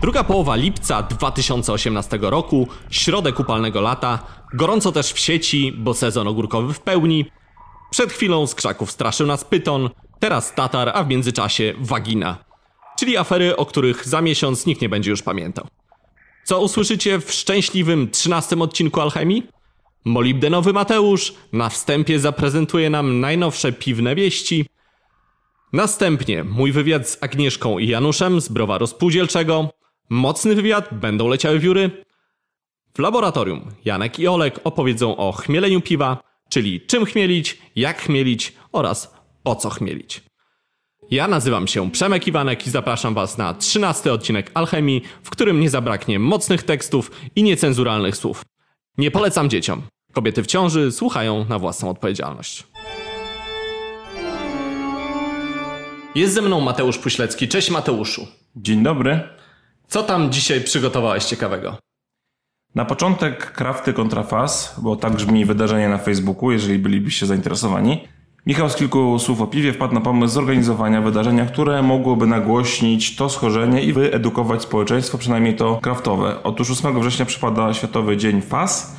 Druga połowa lipca 2018 roku, środek upalnego lata, gorąco też w sieci, bo sezon ogórkowy w pełni. Przed chwilą z krzaków straszył nas pyton, teraz Tatar, a w międzyczasie Wagina. Czyli afery, o których za miesiąc nikt nie będzie już pamiętał. Co usłyszycie w szczęśliwym 13 odcinku Alchemii? Molibdenowy Mateusz na wstępie zaprezentuje nam najnowsze piwne wieści. Następnie mój wywiad z Agnieszką i Januszem z Browaru Spółdzielczego. Mocny wywiad, będą leciały wióry. W laboratorium Janek i Olek opowiedzą o chmieleniu piwa, czyli czym chmielić, jak chmielić oraz po co chmielić. Ja nazywam się Przemek Iwanek i zapraszam Was na 13 odcinek Alchemii, w którym nie zabraknie mocnych tekstów i niecenzuralnych słów. Nie polecam dzieciom. Kobiety w ciąży słuchają na własną odpowiedzialność. Jest ze mną Mateusz Puślecki. Cześć Mateuszu. Dzień dobry. Co tam dzisiaj przygotowałeś ciekawego? Na początek krafty kontra faz, bo tak brzmi wydarzenie na Facebooku, jeżeli bylibyście zainteresowani. Michał z kilku słów o piwie wpadł na pomysł zorganizowania wydarzenia, które mogłoby nagłośnić to schorzenie i wyedukować społeczeństwo, przynajmniej to kraftowe. Otóż 8 września przypada Światowy Dzień Faz.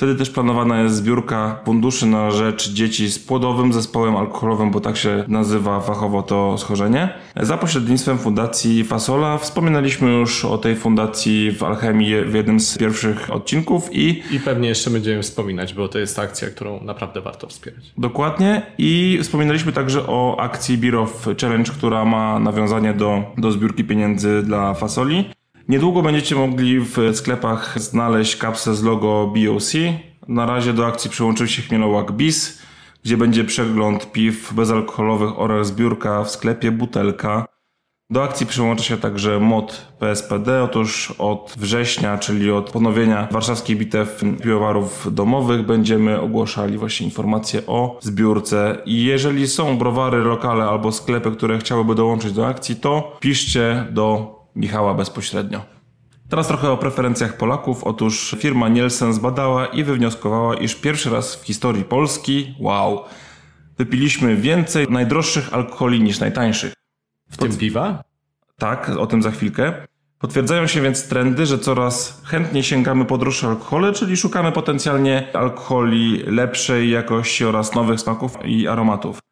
Wtedy też planowana jest zbiórka funduszy na rzecz dzieci z płodowym zespołem alkoholowym, bo tak się nazywa fachowo to schorzenie. Za pośrednictwem Fundacji Fasola wspominaliśmy już o tej fundacji w Alchemii w jednym z pierwszych odcinków i I pewnie jeszcze będziemy wspominać, bo to jest akcja, którą naprawdę warto wspierać. Dokładnie i wspominaliśmy także o akcji Beer Challenge, która ma nawiązanie do, do zbiórki pieniędzy dla fasoli. Niedługo będziecie mogli w sklepach znaleźć kapsę z logo BOC. Na razie do akcji przyłączył się Chmielołak BIS, gdzie będzie przegląd piw bezalkoholowych oraz zbiórka w sklepie butelka. Do akcji przyłącza się także MOD PSPD. Otóż od września, czyli od ponowienia warszawskiej bitew piwowarów domowych, będziemy ogłaszali właśnie informacje o zbiórce. I jeżeli są browary, lokale albo sklepy, które chciałyby dołączyć do akcji, to piszcie do Michała bezpośrednio. Teraz trochę o preferencjach Polaków. Otóż firma Nielsen zbadała i wywnioskowała, iż pierwszy raz w historii Polski, wow, wypiliśmy więcej najdroższych alkoholi niż najtańszych. W tym piwa? Tak, o tym za chwilkę. Potwierdzają się więc trendy, że coraz chętniej sięgamy po droższe alkohole, czyli szukamy potencjalnie alkoholi lepszej jakości oraz nowych smaków i aromatów.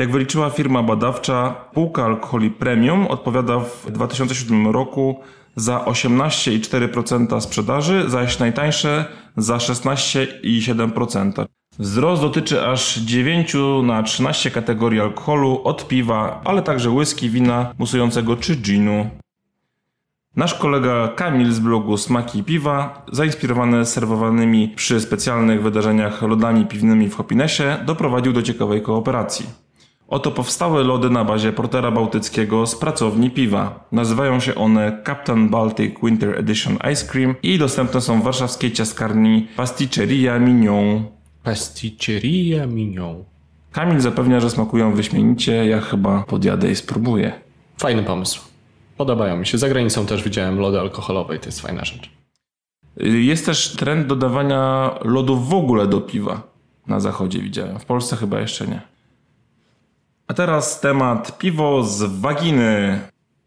Jak wyliczyła firma badawcza, półka alkoholi premium odpowiada w 2007 roku za 18,4% sprzedaży, zaś najtańsze za 16,7%. Wzrost dotyczy aż 9 na 13 kategorii alkoholu, od piwa, ale także whisky, wina musującego czy ginu. Nasz kolega Kamil z blogu Smaki i Piwa, zainspirowany serwowanymi przy specjalnych wydarzeniach lodami piwnymi w Hopinesie, doprowadził do ciekawej kooperacji. Oto powstały lody na bazie portera bałtyckiego z pracowni piwa. Nazywają się one Captain Baltic Winter Edition Ice Cream i dostępne są w warszawskiej ciaskarni Pasticceria Mignon. Pasticceria Mignon. Kamil zapewnia, że smakują wyśmienicie, ja chyba podjadę i spróbuję. Fajny pomysł. Podobają mi się. Za granicą też widziałem lody alkoholowe i to jest fajna rzecz. Jest też trend dodawania lodów w ogóle do piwa. Na zachodzie widziałem. W Polsce chyba jeszcze nie. A teraz temat piwo z waginy.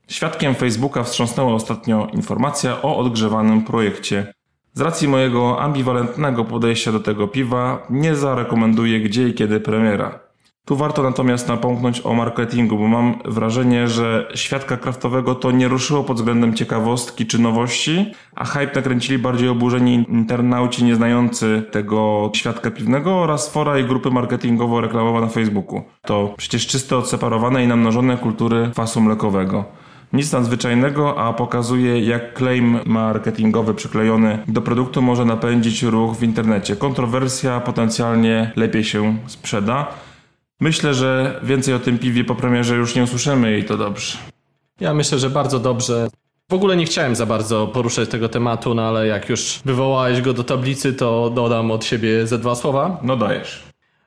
Świadkiem Facebooka wstrząsnęła ostatnio informacja o odgrzewanym projekcie. Z racji mojego ambiwalentnego podejścia do tego piwa nie zarekomenduję gdzie i kiedy premiera. Tu warto natomiast napomknąć o marketingu, bo mam wrażenie, że świadka kraftowego to nie ruszyło pod względem ciekawostki czy nowości, a hype nakręcili bardziej oburzeni internauci nieznający tego świadka piwnego oraz fora i grupy marketingowo-reklamowe na Facebooku. To przecież czyste odseparowane i namnożone kultury fasu mlekowego. Nic nadzwyczajnego, a pokazuje jak claim marketingowy przyklejony do produktu może napędzić ruch w internecie. Kontrowersja potencjalnie lepiej się sprzeda. Myślę, że więcej o tym piwie po premierze już nie usłyszymy i to dobrze. Ja myślę, że bardzo dobrze. W ogóle nie chciałem za bardzo poruszać tego tematu, no ale jak już wywołałeś go do tablicy, to dodam od siebie ze dwa słowa. No dajesz.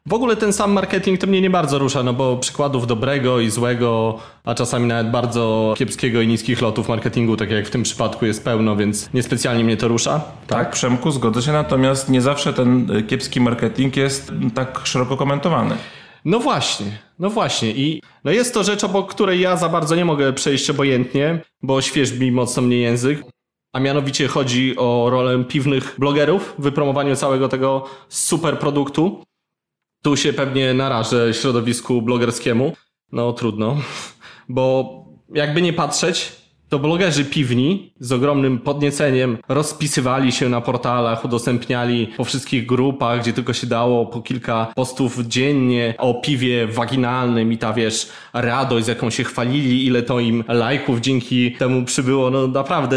W ogóle ten sam marketing to mnie nie bardzo rusza, no bo przykładów dobrego i złego, a czasami nawet bardzo kiepskiego i niskich lotów marketingu, tak jak w tym przypadku jest pełno, więc niespecjalnie mnie to rusza. Tak, Przemku, zgodzę się, natomiast nie zawsze ten kiepski marketing jest tak szeroko komentowany. No właśnie. No właśnie i no jest to rzecz, obok której ja za bardzo nie mogę przejść obojętnie, bo świeżbi mocno mnie język. A mianowicie chodzi o rolę piwnych blogerów w wypromowaniu całego tego super produktu. Tu się pewnie narażę środowisku blogerskiemu. No trudno, bo jakby nie patrzeć, to blogerzy piwni z ogromnym podnieceniem rozpisywali się na portalach, udostępniali po wszystkich grupach, gdzie tylko się dało, po kilka postów dziennie o piwie waginalnym i ta wiesz, radość, z jaką się chwalili, ile to im lajków dzięki temu przybyło. No naprawdę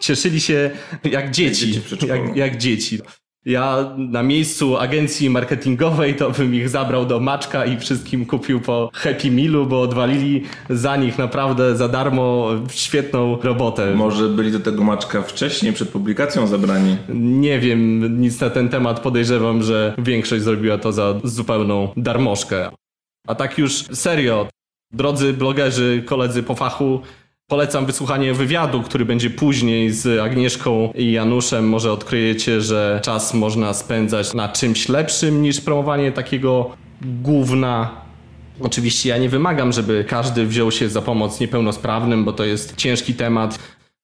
cieszyli się jak dzieci. jak, jak dzieci. Ja na miejscu agencji marketingowej to bym ich zabrał do Maczka i wszystkim kupił po Happy Mealu, bo odwalili za nich naprawdę za darmo świetną robotę. Może byli do tego maczka wcześniej, przed publikacją zabrani. Nie wiem nic na ten temat, podejrzewam, że większość zrobiła to za zupełną darmożkę. A tak już serio, drodzy blogerzy, koledzy po fachu, Polecam wysłuchanie wywiadu, który będzie później z Agnieszką i Januszem. Może odkryjecie, że czas można spędzać na czymś lepszym niż promowanie takiego gówna. Oczywiście ja nie wymagam, żeby każdy wziął się za pomoc niepełnosprawnym, bo to jest ciężki temat.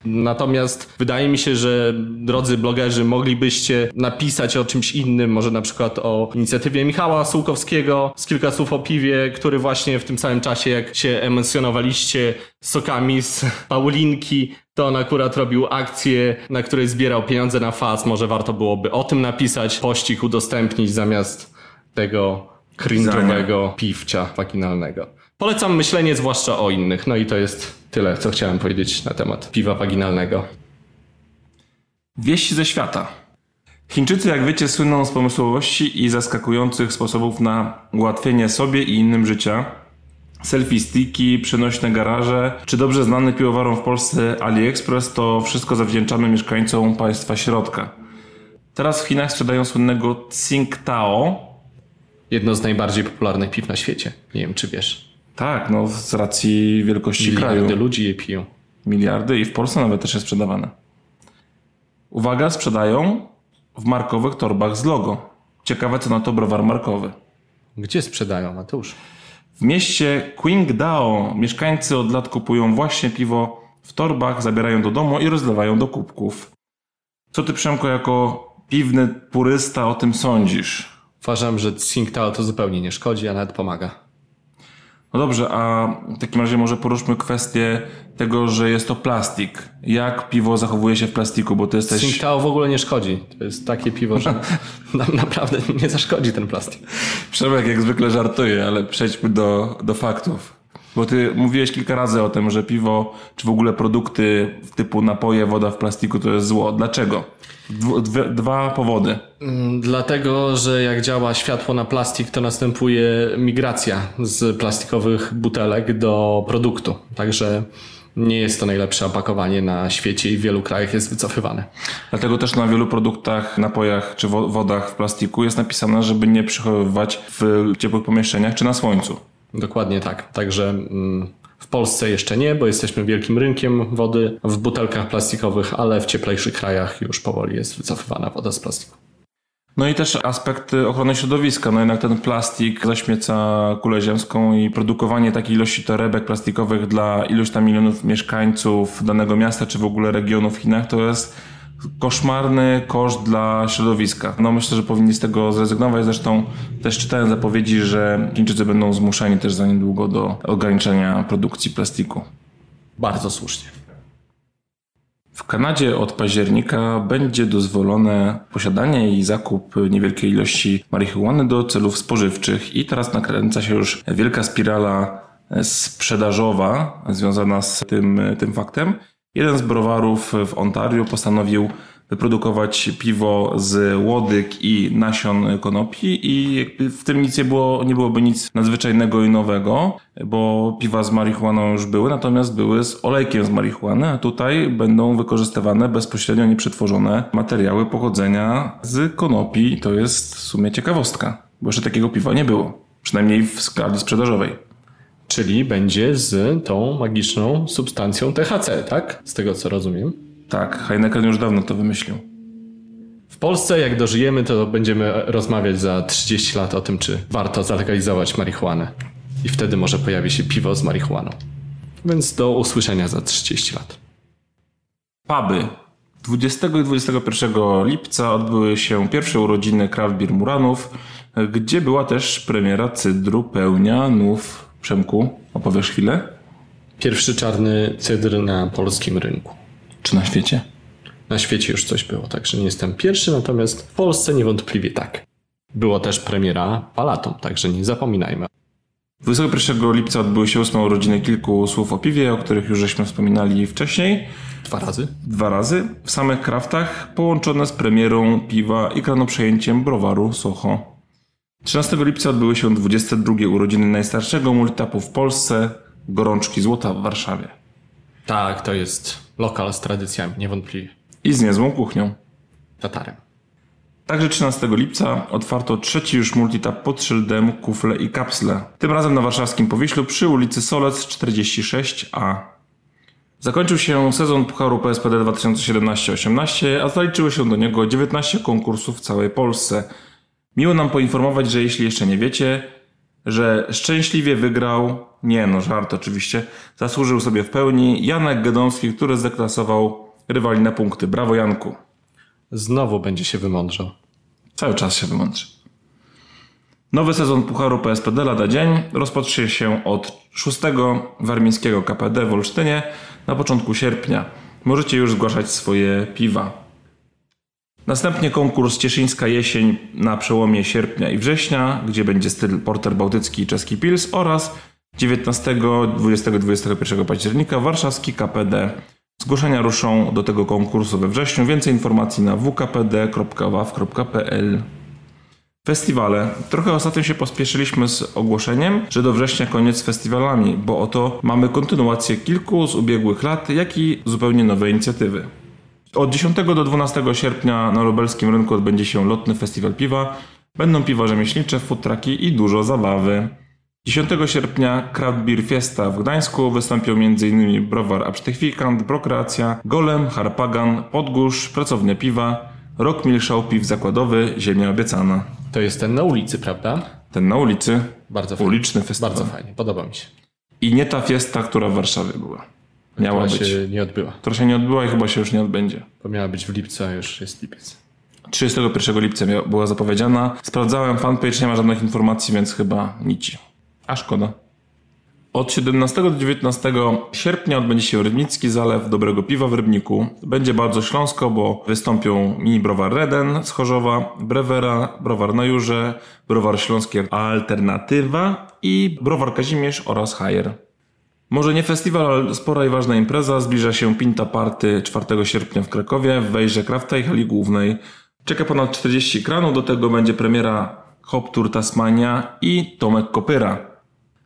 Natomiast wydaje mi się, że drodzy blogerzy, moglibyście napisać o czymś innym, może na przykład o inicjatywie Michała Sułkowskiego z kilka słów o piwie, który właśnie w tym samym czasie, jak się emocjonowaliście sokami z Paulinki, to on akurat robił akcję, na której zbierał pieniądze na FAS. Może warto byłoby o tym napisać, pościg udostępnić zamiast tego cringe'owego piwcia waginalnego. Polecam myślenie zwłaszcza o innych. No i to jest tyle, co chciałem powiedzieć na temat piwa waginalnego. Wieści ze świata. Chińczycy, jak wiecie, słyną z pomysłowości i zaskakujących sposobów na ułatwienie sobie i innym życia. Selfie sticki, przenośne garaże, czy dobrze znany piwowarom w Polsce AliExpress to wszystko zawdzięczamy mieszkańcom państwa środka. Teraz w Chinach sprzedają słynnego Tsingtao. Jedno z najbardziej popularnych piw na świecie. Nie wiem, czy wiesz. Tak, no z racji wielkości Miliardy kraju. ludzi je piją. Miliardy i w Polsce nawet też jest sprzedawane. Uwaga, sprzedają w markowych torbach z logo. Ciekawe co na to browar markowy. Gdzie sprzedają, Mateusz? W mieście Qingdao mieszkańcy od lat kupują właśnie piwo w torbach, zabierają do domu i rozlewają do kubków. Co ty, Przemko, jako piwny purysta o tym sądzisz? Uważam, że Tsingtao to zupełnie nie szkodzi, a nawet pomaga. No dobrze, a w takim razie może poruszmy kwestię tego, że jest to plastik. Jak piwo zachowuje się w plastiku, bo ty jesteś... Tsingtao w ogóle nie szkodzi. To jest takie piwo, że nam naprawdę nie zaszkodzi ten plastik. Przemek jak zwykle żartuje, ale przejdźmy do, do faktów. Bo ty mówiłeś kilka razy o tym, że piwo, czy w ogóle produkty typu napoje, woda w plastiku to jest zło. Dlaczego? Dw- dwie, dwa powody. Mm, Dlatego, że jak działa światło na plastik, to następuje migracja z plastikowych butelek do produktu. Także nie jest to najlepsze opakowanie na świecie i w wielu krajach jest wycofywane. Dlatego też na wielu produktach, napojach czy wo- wodach w plastiku jest napisane, żeby nie przechowywać w ciepłych pomieszczeniach czy na słońcu. Dokładnie tak. Także mm, w Polsce jeszcze nie, bo jesteśmy wielkim rynkiem wody w butelkach plastikowych, ale w cieplejszych krajach już powoli jest wycofywana woda z plastiku. No i też aspekt ochrony środowiska. No jednak ten plastik zaśmieca kulę ziemską i produkowanie takiej ilości torebek plastikowych dla iluś tam milionów mieszkańców danego miasta czy w ogóle regionu w Chinach to jest koszmarny koszt dla środowiska. No myślę, że powinni z tego zrezygnować. Zresztą też czytałem zapowiedzi, że Chińczycy będą zmuszeni też za niedługo do ograniczenia produkcji plastiku. Bardzo słusznie. W Kanadzie od października będzie dozwolone posiadanie i zakup niewielkiej ilości marihuany do celów spożywczych i teraz nakręca się już wielka spirala sprzedażowa związana z tym, tym faktem. Jeden z browarów w Ontario postanowił wyprodukować piwo z łodyg i nasion konopi i w tym nic nie było, nie byłoby nic nadzwyczajnego i nowego, bo piwa z marihuaną już były, natomiast były z olejkiem z marihuany, a tutaj będą wykorzystywane bezpośrednio nieprzetworzone materiały pochodzenia z konopi. To jest w sumie ciekawostka, bo jeszcze takiego piwa nie było, przynajmniej w skali sprzedażowej. Czyli będzie z tą magiczną substancją THC, tak? Z tego co rozumiem. Tak, Heineken już dawno to wymyślił. W Polsce, jak dożyjemy, to będziemy rozmawiać za 30 lat o tym, czy warto zalegalizować marihuanę. I wtedy może pojawi się piwo z marihuaną. Więc do usłyszenia za 30 lat. Puby. 20 i 21 lipca odbyły się pierwsze urodziny Beer Muranów, gdzie była też premiera cydru pełnia nów. Przemku, opowiesz chwilę? Pierwszy czarny cydr na polskim rynku. Czy na świecie? Na świecie już coś było, także nie jestem pierwszy, natomiast w Polsce niewątpliwie tak. Było też premiera Palatom, także nie zapominajmy. 21 lipca odbyły się ósme urodziny kilku słów o piwie, o których już żeśmy wspominali wcześniej. Dwa razy? Dwa razy w samych kraftach, połączone z premierą piwa i kranoprzejęciem browaru Soho. 13 lipca odbyły się 22 urodziny najstarszego multitapu w Polsce, Gorączki Złota w Warszawie. Tak, to jest lokal z tradycjami, niewątpliwie. I z niezłą kuchnią. Tatarem. Także 13 lipca otwarto trzeci już multitap pod szyldem Kufle i Kapsle. Tym razem na warszawskim Powiślu przy ulicy Solec 46A. Zakończył się sezon Pucharu PSPD 2017-18, a zaliczyły się do niego 19 konkursów w całej Polsce. Miło nam poinformować, że jeśli jeszcze nie wiecie, że szczęśliwie wygrał, nie no żart oczywiście, zasłużył sobie w pełni Janek Gadomski, który zdeklasował rywali na punkty. Brawo Janku. Znowu będzie się wymądrzał. Cały czas się wymądrzy. Nowy sezon Pucharu PSPD lada dzień rozpocznie się od 6 warmińskiego KPD w Olsztynie na początku sierpnia. Możecie już zgłaszać swoje piwa. Następnie konkurs Cieszyńska Jesień na przełomie sierpnia i września, gdzie będzie styl porter bałtycki i czeski pils oraz 19, 20, 21 października warszawski KPD. Zgłoszenia ruszą do tego konkursu we wrześniu. Więcej informacji na wkpd.waw.pl Festiwale. Trochę ostatnio się pospieszyliśmy z ogłoszeniem, że do września koniec z festiwalami, bo oto mamy kontynuację kilku z ubiegłych lat, jak i zupełnie nowe inicjatywy. Od 10 do 12 sierpnia na lubelskim rynku odbędzie się lotny festiwal piwa. Będą piwa rzemieślnicze, futraki i dużo zabawy. 10 sierpnia Craft Beer Fiesta w Gdańsku wystąpią m.in. browar Absztychwikant, Prokreacja, Golem, Harpagan, Podgórz, Pracownia Piwa, Rock Mill Show Piw Zakładowy, Ziemia Obiecana. To jest ten na ulicy, prawda? Ten na ulicy, Bardzo fajnie. uliczny festiwal. Bardzo fajnie, podoba mi się. I nie ta fiesta, która w Warszawie była. Miała Która być. się nie odbyła. Która się nie odbyła i chyba się już nie odbędzie. Bo miała być w lipcu, a już jest lipiec. 31 lipca była zapowiedziana. Sprawdzałem fanpage, nie ma żadnych informacji, więc chyba nic. A szkoda. Od 17 do 19 sierpnia odbędzie się Rybnicki Zalew Dobrego Piwa w Rybniku. Będzie bardzo śląsko, bo wystąpią mini browar Reden z Chorzowa, Brewera, browar na Jurze, browar Śląski Alternatywa i browar Kazimierz oraz Hajer. Może nie festiwal, ale spora i ważna impreza. Zbliża się Pinta Party 4 sierpnia w Krakowie w wejrze Krafta i hali głównej. Czeka ponad 40 kranów, do tego będzie premiera Hop Tour Tasmania i Tomek Kopyra.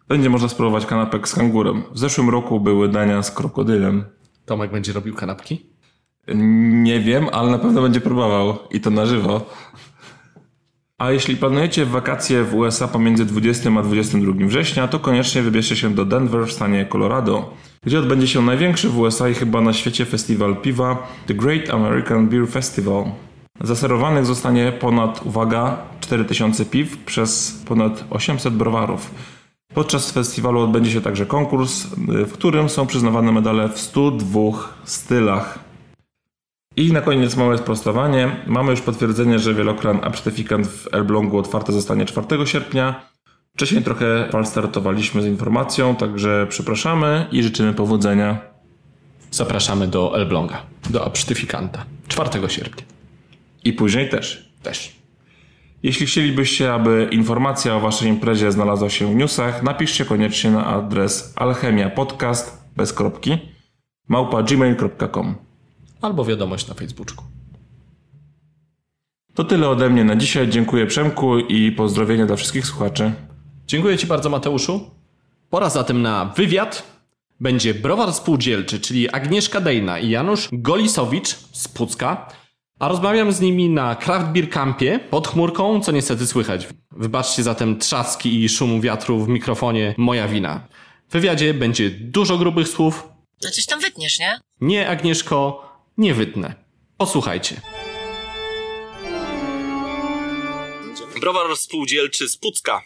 Będzie można spróbować kanapek z kangurem. W zeszłym roku były dania z krokodylem. Tomek będzie robił kanapki? Nie wiem, ale na pewno będzie próbował i to na żywo. A jeśli planujecie wakacje w USA pomiędzy 20 a 22 września, to koniecznie wybierzcie się do Denver w stanie Colorado, gdzie odbędzie się największy w USA i chyba na świecie festiwal piwa The Great American Beer Festival. Zaserowanych zostanie ponad, uwaga, 4000 piw przez ponad 800 browarów. Podczas festiwalu odbędzie się także konkurs, w którym są przyznawane medale w 102 stylach. I na koniec małe sprostowanie. Mamy już potwierdzenie, że wielokran Absztefikant w Elblągu otwarte zostanie 4 sierpnia. Wcześniej trochę falstartowaliśmy z informacją, także przepraszamy i życzymy powodzenia. Zapraszamy do Elbląga, do Absztyfikanta. 4 sierpnia. I później też. Też. Jeśli chcielibyście, aby informacja o waszej imprezie znalazła się w newsach, napiszcie koniecznie na adres alchemiapodcast bez kropki małpa gmail.com. Albo wiadomość na Facebooku. To tyle ode mnie na dzisiaj. Dziękuję Przemku i pozdrowienia dla wszystkich słuchaczy. Dziękuję Ci bardzo, Mateuszu. Pora zatem na wywiad. Będzie browar spółdzielczy, czyli Agnieszka Dejna i Janusz Golisowicz z Pucka. A rozmawiam z nimi na Craft Beer Campie pod chmurką, co niestety słychać. Wybaczcie zatem trzaski i szum wiatru w mikrofonie, moja wina. W wywiadzie będzie dużo grubych słów. No coś tam wytniesz, nie? Nie, Agnieszko, nie wytnę. Posłuchajcie. Browar spółdzielczy z Pucka,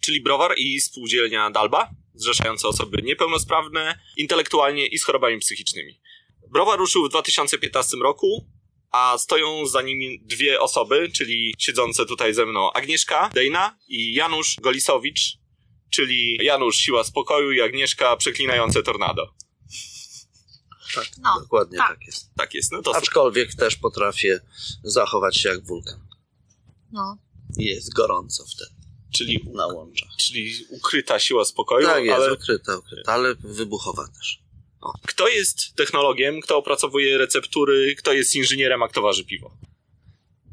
czyli browar i spółdzielnia Dalba, zrzeszająca osoby niepełnosprawne intelektualnie i z chorobami psychicznymi. Browar ruszył w 2015 roku, a stoją za nimi dwie osoby, czyli siedzące tutaj ze mną Agnieszka Dejna i Janusz Golisowicz, czyli Janusz Siła Spokoju i Agnieszka Przeklinające Tornado. Tak, No, dokładnie tak. tak. jest. Tak jest, no to super. Aczkolwiek też potrafię zachować się jak wulkan. No. Jest gorąco wtedy Czyli, na łączach. czyli ukryta siła spokoju, Tak jest, ale ukryta, ukryta, ale wybuchowa też. O. Kto jest technologiem, kto opracowuje receptury, kto jest inżynierem, a kto waży piwo?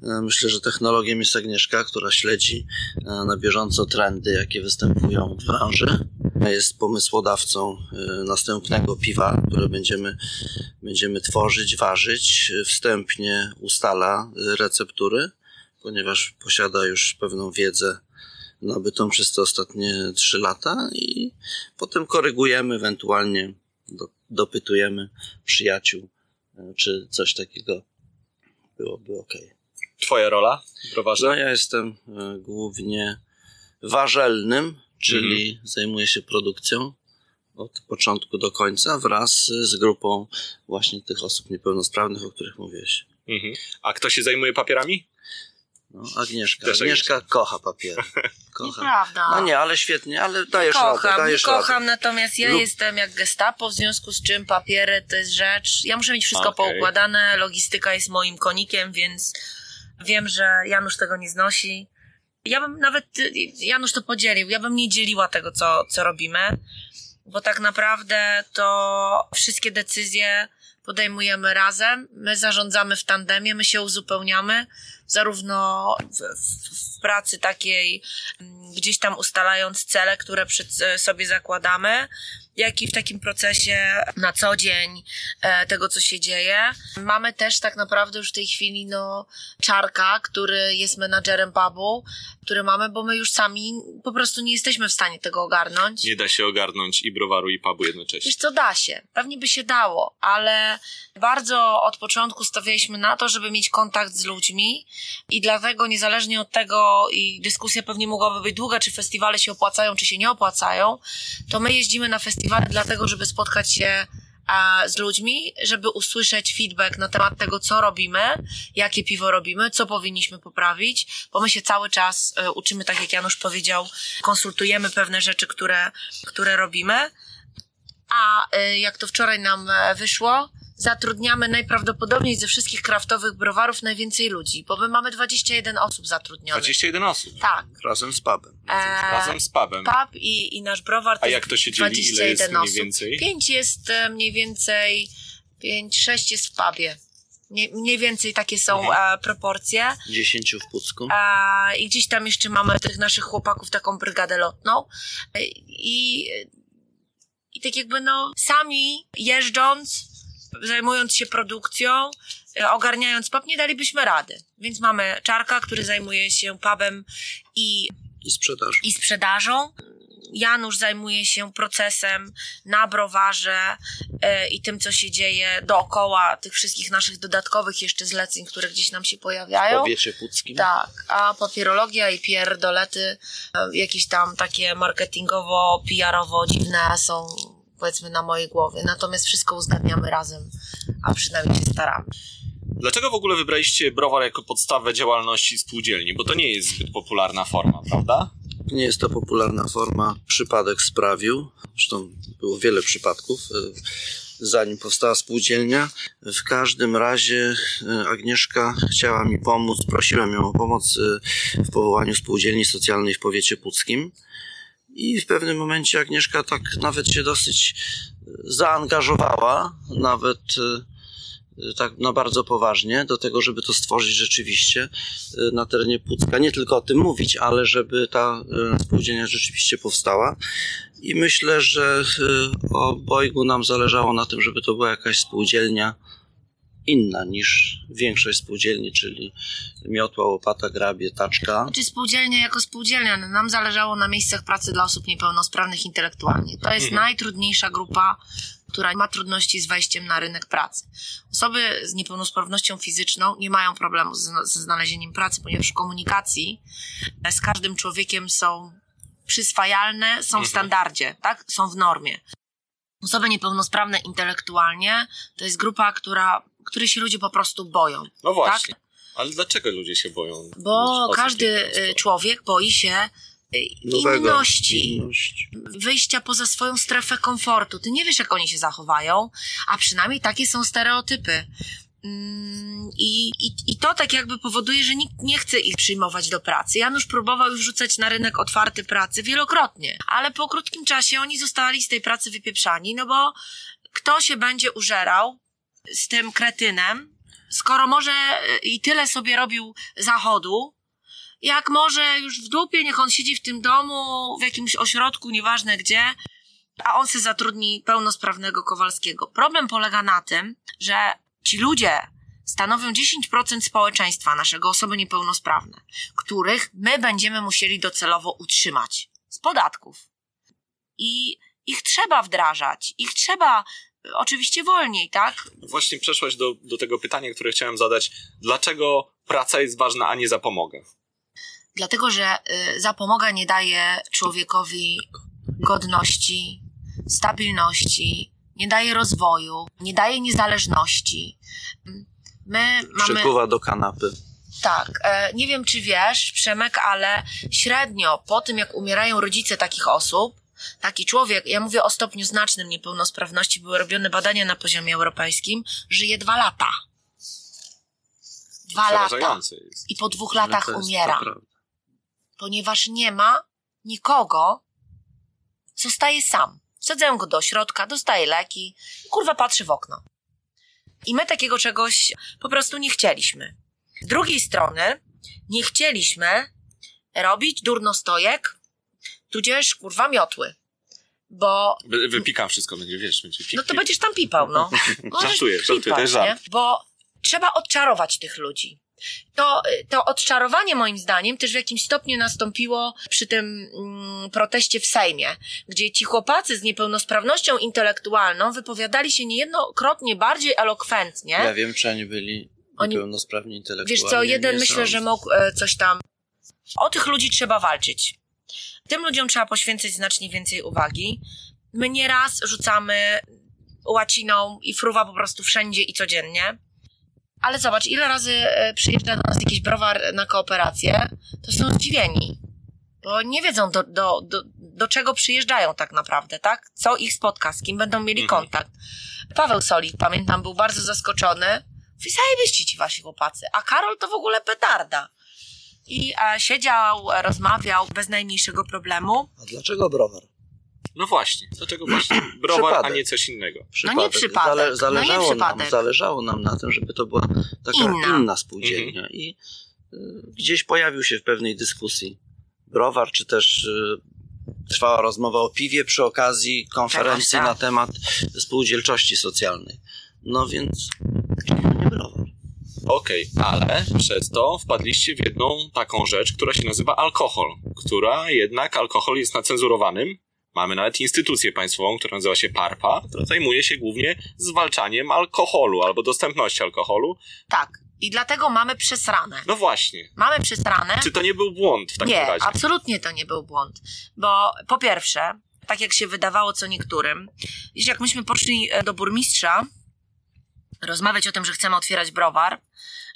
E, Myślę, że technologiem jest Agnieszka, która śledzi e, na bieżąco trendy, jakie występują w branży. Jest pomysłodawcą e, następnego piwa, które będziemy, będziemy tworzyć, ważyć. E, Wstępnie ustala e, receptury, ponieważ posiada już pewną wiedzę nabytą przez te ostatnie trzy lata i potem korygujemy, ewentualnie do, dopytujemy przyjaciół, e, czy coś takiego byłoby ok. Twoja rola w browarze? No ja jestem e, głównie warzelnym, czyli zajmuję się produkcją od początku do końca wraz z grupą właśnie tych osób niepełnosprawnych, o których mówiłeś. Mhm. A kto się zajmuje papierami? No, Agnieszka. Też Agnieszka kocha papiery. Kocha. Nieprawda. No nie, ale świetnie, ale dajesz radę, kocham, dajesz kocham, radę. natomiast ja Lub- jestem jak gestapo, w związku z czym papiery to jest rzecz. Ja muszę mieć wszystko Okej. poukładane, logistyka jest moim konikiem, więc wiem, że Janusz tego nie znosi. Ja bym nawet, Janusz to podzielił, ja bym nie dzieliła tego, co, co robimy, bo tak naprawdę to wszystkie decyzje podejmujemy razem, my zarządzamy w tandemie, my się uzupełniamy, zarówno w, w, w pracy takiej, mm, gdzieś tam ustalając cele, które przed e, sobie zakładamy, jak i w takim procesie na co dzień e, tego, co się dzieje. Mamy też tak naprawdę już w tej chwili no, Czarka, który jest menadżerem pubu, który mamy, bo my już sami po prostu nie jesteśmy w stanie tego ogarnąć. Nie da się ogarnąć i browaru, i pubu jednocześnie. Wiesz co, da się. Pewnie by się dało, ale bardzo od początku stawialiśmy na to, żeby mieć kontakt z ludźmi i dlatego niezależnie od tego i dyskusja pewnie mogłaby być długa, czy festiwale się opłacają, czy się nie opłacają, to my jeździmy na festiwale dlatego, żeby spotkać się z ludźmi, żeby usłyszeć feedback na temat tego, co robimy, jakie piwo robimy, co powinniśmy poprawić, bo my się cały czas e, uczymy, tak jak Janusz powiedział, konsultujemy pewne rzeczy, które, które robimy. A y, jak to wczoraj nam e, wyszło, zatrudniamy najprawdopodobniej ze wszystkich kraftowych browarów najwięcej ludzi, bo my mamy 21 osób zatrudnionych. 21 osób. Tak. Razem z pubem. E, Razem z pubem. pub i, i nasz browar to A jak to się dzieli? Ile 21 jest mniej osób. więcej? 5 jest e, mniej więcej, 5, 6 jest w pubie. Mniej, mniej więcej takie są Mhm. e, proporcje. Dziesięciu w Pucku. A, I gdzieś tam jeszcze mamy tych naszych chłopaków, taką brygadę lotną. E, I, I tak jakby no, sami jeżdżąc, zajmując się produkcją, e, ogarniając pub, nie dalibyśmy rady. Więc mamy Czarka, który zajmuje się pubem i I sprzedaż. i sprzedażą. Janusz zajmuje się procesem na browarze e, i tym, co się dzieje dookoła tych wszystkich naszych dodatkowych jeszcze zleceń, które gdzieś nam się W pojawiają. powiecie puckim. Tak, a papierologia i pierdolety, e, jakieś tam takie marketingowo, PR-owo dziwne są powiedzmy na mojej głowie. Natomiast wszystko uzgadniamy razem, a przynajmniej się staramy. Dlaczego w ogóle wybraliście browar jako podstawę działalności spółdzielni? Bo to nie jest zbyt popularna forma, prawda? Nie jest to popularna forma. Przypadek sprawił. Zresztą było wiele przypadków, e, zanim powstała spółdzielnia. W każdym razie e, Agnieszka chciała mi pomóc, prosiłem ją o pomoc e, w powołaniu spółdzielni socjalnej w powiecie puckim. I w pewnym momencie Agnieszka tak nawet się dosyć e, zaangażowała, nawet e, tak na bardzo poważnie do tego, żeby to stworzyć rzeczywiście e, na terenie Pucka. Nie tylko o tym mówić, ale żeby ta e, spółdzielnia rzeczywiście powstała. I myślę, że e, obojgu nam zależało na tym, żeby to była jakaś spółdzielnia inna niż większość spółdzielni, czyli miotła, łopata, grabie, taczka. Czy spółdzielnia jako spółdzielnia? No, Nam zależało na miejscach pracy dla osób niepełnosprawnych intelektualnie. To jest Mhm. najtrudniejsza grupa, która ma trudności z wejściem na rynek pracy. Osoby z niepełnosprawnością fizyczną nie mają problemu ze znalezieniem pracy, ponieważ w komunikacji e, z każdym człowiekiem są przyswajalne, są w standardzie, tak? Są w normie. Osoby niepełnosprawne intelektualnie to jest grupa, która, której się ludzie po prostu boją. No właśnie. Tak? Ale dlaczego ludzie się boją? Bo każdy y, człowiek boi się y, Nowego. inności, Inność. wyjścia poza swoją strefę komfortu. Ty nie wiesz, jak oni się zachowają, a przynajmniej takie są stereotypy. Mm, I, i, I to tak jakby powoduje, że nikt nie chce ich przyjmować do pracy. Janusz próbował już rzucać na rynek otwarty pracy wielokrotnie, ale po krótkim czasie oni zostali z tej pracy wypieprzani, no bo kto się będzie użerał z tym kretynem, skoro może y, i tyle sobie robił zachodu, jak może już w dupie, niech on siedzi w tym domu, w jakimś ośrodku, nieważne gdzie, a on se zatrudni pełnosprawnego Kowalskiego. Problem polega na tym, że ci ludzie stanowią 10% społeczeństwa naszego, osoby niepełnosprawne, których my będziemy musieli docelowo utrzymać z podatków. I ich trzeba wdrażać, ich trzeba oczywiście wolniej, tak? Właśnie przeszłaś do, do tego pytania, które chciałem zadać. Dlaczego praca jest ważna, a nie zapomogę? Dlatego, że y, zapomoga nie daje człowiekowi godności, stabilności, nie daje rozwoju, nie daje niezależności. My mamy. Przykuwa do kanapy. Tak, e, nie wiem czy wiesz, Przemek, ale średnio po tym, jak umierają rodzice takich osób, taki człowiek, ja mówię o stopniu znacznym niepełnosprawności, były robione badania na poziomie europejskim, żyje dwa lata. Dwa lata. Jest. I po dwóch Ale latach jest umiera ponieważ nie ma nikogo, zostaje sam. Wsadzają go do środka, dostaje leki, kurwa patrzy w okno. I my takiego czegoś po prostu nie chcieliśmy. Z drugiej strony nie chcieliśmy robić durnostojek, tudzież kurwa miotły. Bo Wy- Wypikam wszystko, będzie, wiesz, będzie no to będziesz tam pipał, no. Żartuję, żartuję, to jest nie? żart. Bo trzeba odczarować tych ludzi. To, to odczarowanie moim zdaniem też w jakimś stopniu nastąpiło przy tym mm, proteście w Sejmie, gdzie ci chłopacy z niepełnosprawnością intelektualną wypowiadali się niejednokrotnie bardziej elokwentnie. Ja wiem, czy oni byli niepełnosprawni intelektualnie. Wiesz co, jeden myślę, że mógł e, coś tam. O tych ludzi trzeba walczyć. Tym ludziom trzeba poświęcić znacznie więcej uwagi. My nieraz rzucamy łaciną i fruwa po prostu wszędzie i codziennie. Ale zobacz, ile razy e, przyjeżdża do nas jakiś browar na kooperację, to są zdziwieni. Bo nie wiedzą do, do, do, do czego przyjeżdżają tak naprawdę, tak? Co ich spotka, z kim będą mieli Mhm. kontakt. Paweł Solik, pamiętam, był bardzo zaskoczony. Mówi, zajebiście ci wasi chłopacy. A Karol to w ogóle petarda. I e, siedział, e, rozmawiał bez najmniejszego problemu. A dlaczego browar? No właśnie, dlaczego właśnie browar, a Przypadek. nie coś innego? Przypadek. No nie przypadek, no nie zależało, przypadek. Nam, zależało nam na tym, żeby to była taka Inna. inna, spółdzielnia. I y, gdzieś pojawił się w pewnej dyskusji browar, czy też y, trwała rozmowa o piwie przy okazji konferencji tak. na temat spółdzielczości socjalnej. No więc. Okej, ale przez to wpadliście w jedną taką rzecz, która się nazywa alkohol, która jednak alkohol jest nacenzurowanym. Mamy nawet instytucję państwową, która nazywa się PARPA, która zajmuje się głównie zwalczaniem alkoholu albo dostępności alkoholu. Tak. I dlatego mamy przesrane. No właśnie, Mamy przesrane. czy to nie był błąd w takim nie, razie? absolutnie to nie był błąd. Bo po pierwsze, tak jak się wydawało co niektórym, jeśli jak myśmy poszli e, do burmistrza rozmawiać o tym, że chcemy otwierać browar,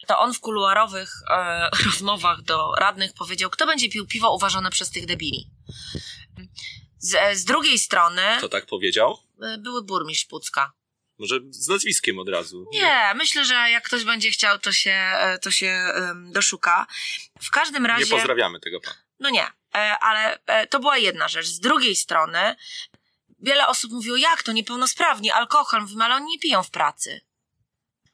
to on w kuluarowych e, rozmowach do radnych powiedział, kto będzie pił piwo uważane przez tych debili. Z, e, z drugiej strony To tak powiedział? e, były burmistrz Pucka. Może z nazwiskiem od razu. Nie, myślę, że jak ktoś będzie chciał, to się, e, to się em, doszuka. W każdym Nie razie... pozdrawiamy tego pana. No nie, ale to była jedna rzecz. Z drugiej strony, wiele osób mówiło, jak to niepełnosprawni, alkohol, mówimy, ale oni nie piją w pracy.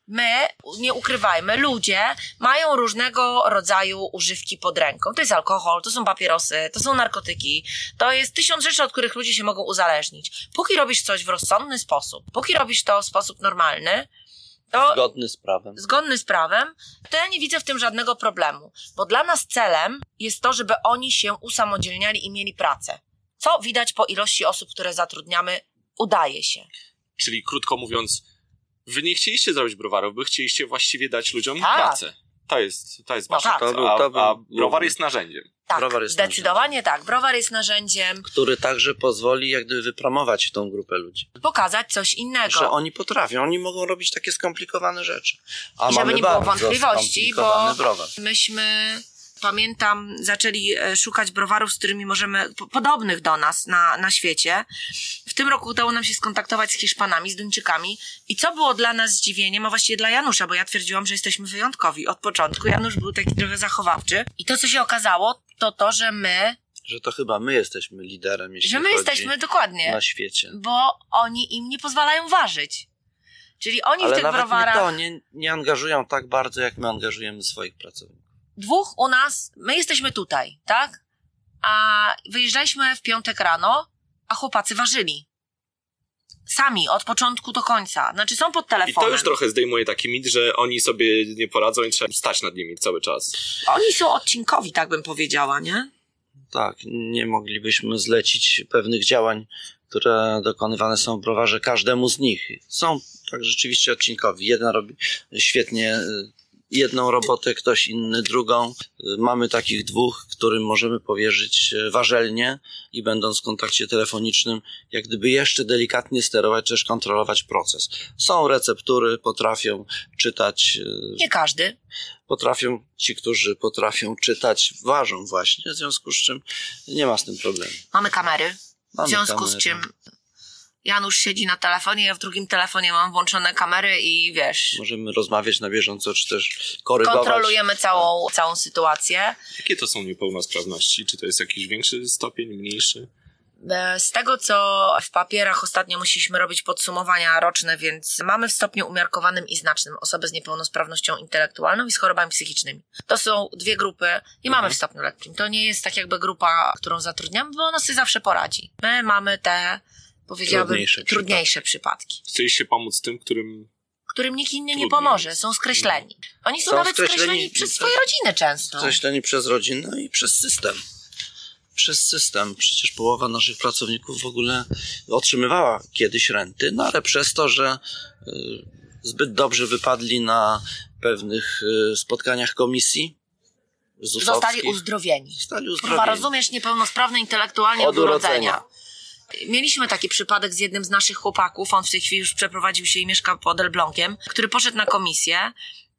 My, nie ukrywajmy, ludzie mają różnego rodzaju używki pod ręką. To jest alkohol, to są papierosy, to są narkotyki, to jest tysiąc rzeczy, od których ludzie się mogą uzależnić. Póki robisz coś w rozsądny sposób, póki robisz to w sposób normalny, to Zgodny z prawem. zgodny z prawem, to ja nie widzę w tym żadnego problemu. Bo dla nas celem jest to, żeby oni się usamodzielniali i mieli pracę. Co widać po ilości osób, które zatrudniamy, udaje się. Czyli krótko mówiąc, wy nie chcieliście zrobić browarów, wy chcieliście właściwie dać ludziom Tak. pracę. To jest, to jest No wasza tak. był- a, a browar jest narzędziem. Tak, Browar jest zdecydowanie tak. Browar jest narzędziem Który także pozwoli jak gdyby wypromować tą grupę ludzi. pokazać coś innego. Że oni potrafią, oni mogą robić takie skomplikowane rzeczy. A I żeby nie było wątpliwości, bo browar. myśmy, pamiętam, zaczęli e, szukać browarów, z którymi możemy, po- podobnych do nas na, na świecie. W tym roku udało nam się skontaktować z Hiszpanami, z Duńczykami. I co było dla nas zdziwieniem, a właściwie dla Janusza, bo ja twierdziłam, że jesteśmy wyjątkowi od początku. Janusz był taki trochę zachowawczy. I to, co się okazało, to to, że my, Że to chyba my jesteśmy liderem, jeśli że my jesteśmy dokładnie, na świecie. bo oni im nie pozwalają ważyć. Czyli oni w Ale tych nawet browarach... nie to, nie, nie angażują tak bardzo, jak my angażujemy swoich pracowników. Dwóch u nas, my jesteśmy tutaj, tak? A wyjeżdżaliśmy w piątek rano, a chłopacy ważyli. Sami, od początku do końca. Znaczy są pod I telefonem. to już trochę zdejmuje taki mit, że oni sobie nie poradzą i trzeba stać nad nimi cały czas. Oni są odcinkowi, tak bym powiedziała, nie? Tak, nie moglibyśmy zlecić pewnych działań, które dokonywane są w browarze każdemu z nich. Są tak rzeczywiście odcinkowi. Jeden robi świetnie jedną robotę, ktoś inny drugą. Mamy takich dwóch, którym możemy powierzyć y, warzelnie i będąc w kontakcie telefonicznym, jak gdyby jeszcze delikatnie sterować, też kontrolować proces. Są receptury, potrafią czytać y, Nie każdy. potrafią, ci, którzy potrafią czytać, ważą właśnie, w związku z czym nie ma z tym problemu. Mamy kamery. W Mamy związku z kamerę. czym Janusz siedzi na telefonie, ja w drugim telefonie mam włączone kamery i wiesz, Możemy rozmawiać na bieżąco, czy też korygować. kontrolujemy całą, całą sytuację. Jakie to są niepełnosprawności? Czy to jest jakiś większy stopień, mniejszy? E, Z tego, co w papierach ostatnio musieliśmy robić podsumowania roczne, więc mamy w stopniu umiarkowanym i znacznym osoby z niepełnosprawnością intelektualną i z chorobami psychicznymi. To są dwie grupy, nie mamy w stopniu lekkim. To nie jest tak jakby grupa, którą zatrudniamy, bo ona sobie zawsze poradzi. My mamy te, powiedziałabym, Trudniejsze trudniejsze, przypadki. Chcieliście pomóc tym, którym... którym nikt inny nie pomoże, są skreśleni. Oni są, Są nawet skreśleni- skreśleni przez swoje rodziny często. Skreśleni przez rodzinę i przez system. Przez system. Przecież połowa naszych pracowników w ogóle otrzymywała kiedyś renty, no ale przez to, że y, zbyt dobrze wypadli na pewnych y, spotkaniach komisji Zostali uzdrowieni. zostali Chyba uzdrowieni. rozumiesz, niepełnosprawny intelektualnie od, Od urodzenia. urodzenia. Mieliśmy taki przypadek z jednym z naszych chłopaków, on w tej chwili już przeprowadził się i mieszka pod Elblągiem, który poszedł na komisję.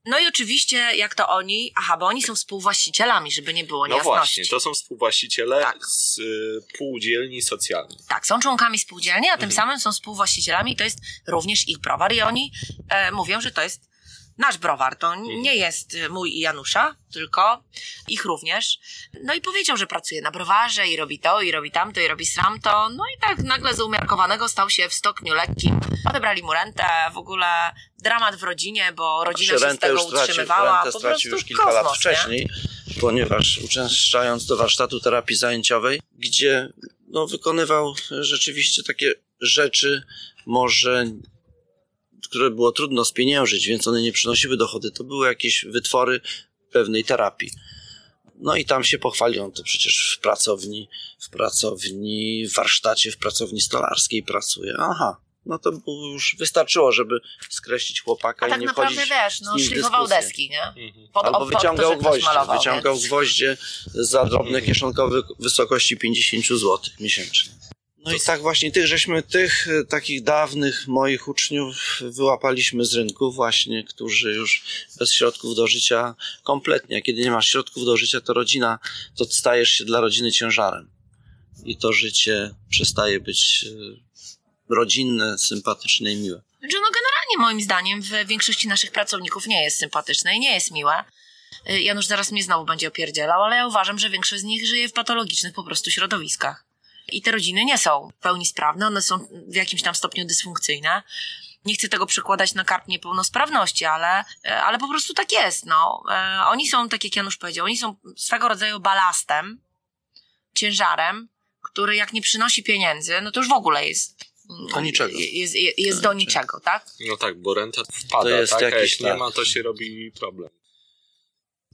No i oczywiście, jak to oni, aha, bo oni są współwłaścicielami, żeby nie było No niejasności. właśnie, to są współwłaściciele Tak. z y, półdzielni socjalnych. Tak, są członkami spółdzielni, a Mhm. tym samym są współwłaścicielami i to jest również ich browar i oni e, mówią, że to jest nasz browar, to Mhm. nie jest e, mój i Janusza, tylko ich również. No i powiedział, że pracuje na browarze i robi to, i robi tamto, i robi sramto. No i tak nagle z umiarkowanego stał się w stopniu lekkim. Odebrali mu rentę, w ogóle dramat w rodzinie, bo rodzina się z tego już utrzymywała. rentę po stracił prostu już kilka lat kosmos, nie? wcześniej, ponieważ uczęszczając do warsztatu terapii zajęciowej, gdzie no, wykonywał rzeczywiście takie rzeczy, może które było trudno spieniężyć, więc one nie przynosiły dochody. To były jakieś wytwory pewnej terapii. No i tam się pochwalił, on to przecież w pracowni, w pracowni, w warsztacie, w pracowni stolarskiej pracuje. Aha, no to już wystarczyło, żeby skreślić chłopaka A i tak nie naprawdę wiesz, no z nim w szlifował deski, nie? Mhm. Pod, Albo pod to, wyciągał że ktoś gwoździe, malował, wyciągał więc- gwoździe za drobne kieszonkowe w wysokości 50 zł miesięcznie. No i tak właśnie tych żeśmy, tych e, takich dawnych moich uczniów wyłapaliśmy z rynku właśnie, którzy już bez środków do życia kompletnie, a kiedy nie masz środków do życia, to rodzina, to stajesz się dla rodziny ciężarem. I to życie przestaje być e, rodzinne, sympatyczne i miłe. Znaczy, no generalnie moim zdaniem w większości naszych pracowników nie jest sympatyczne i nie jest miłe. Y, Janusz zaraz mnie znowu będzie opierdzielał, ale ja uważam, że większość z nich żyje w patologicznych po prostu środowiskach. I te rodziny nie są w pełni sprawne, one są w jakimś tam stopniu dysfunkcyjne. Nie chcę tego przekładać na karp niepełnosprawności, ale, y, ale po prostu tak jest. No. Y, Oni są, tak jak Janusz powiedział, oni są swego rodzaju balastem, ciężarem, który jak nie przynosi pieniędzy, no to już w ogóle jest... Do niczego. Jest, jest, jest do niczego, tak? No tak, bo renta wpada, To jest tak? A jakiś jak nie tak. ma, to się robi problem.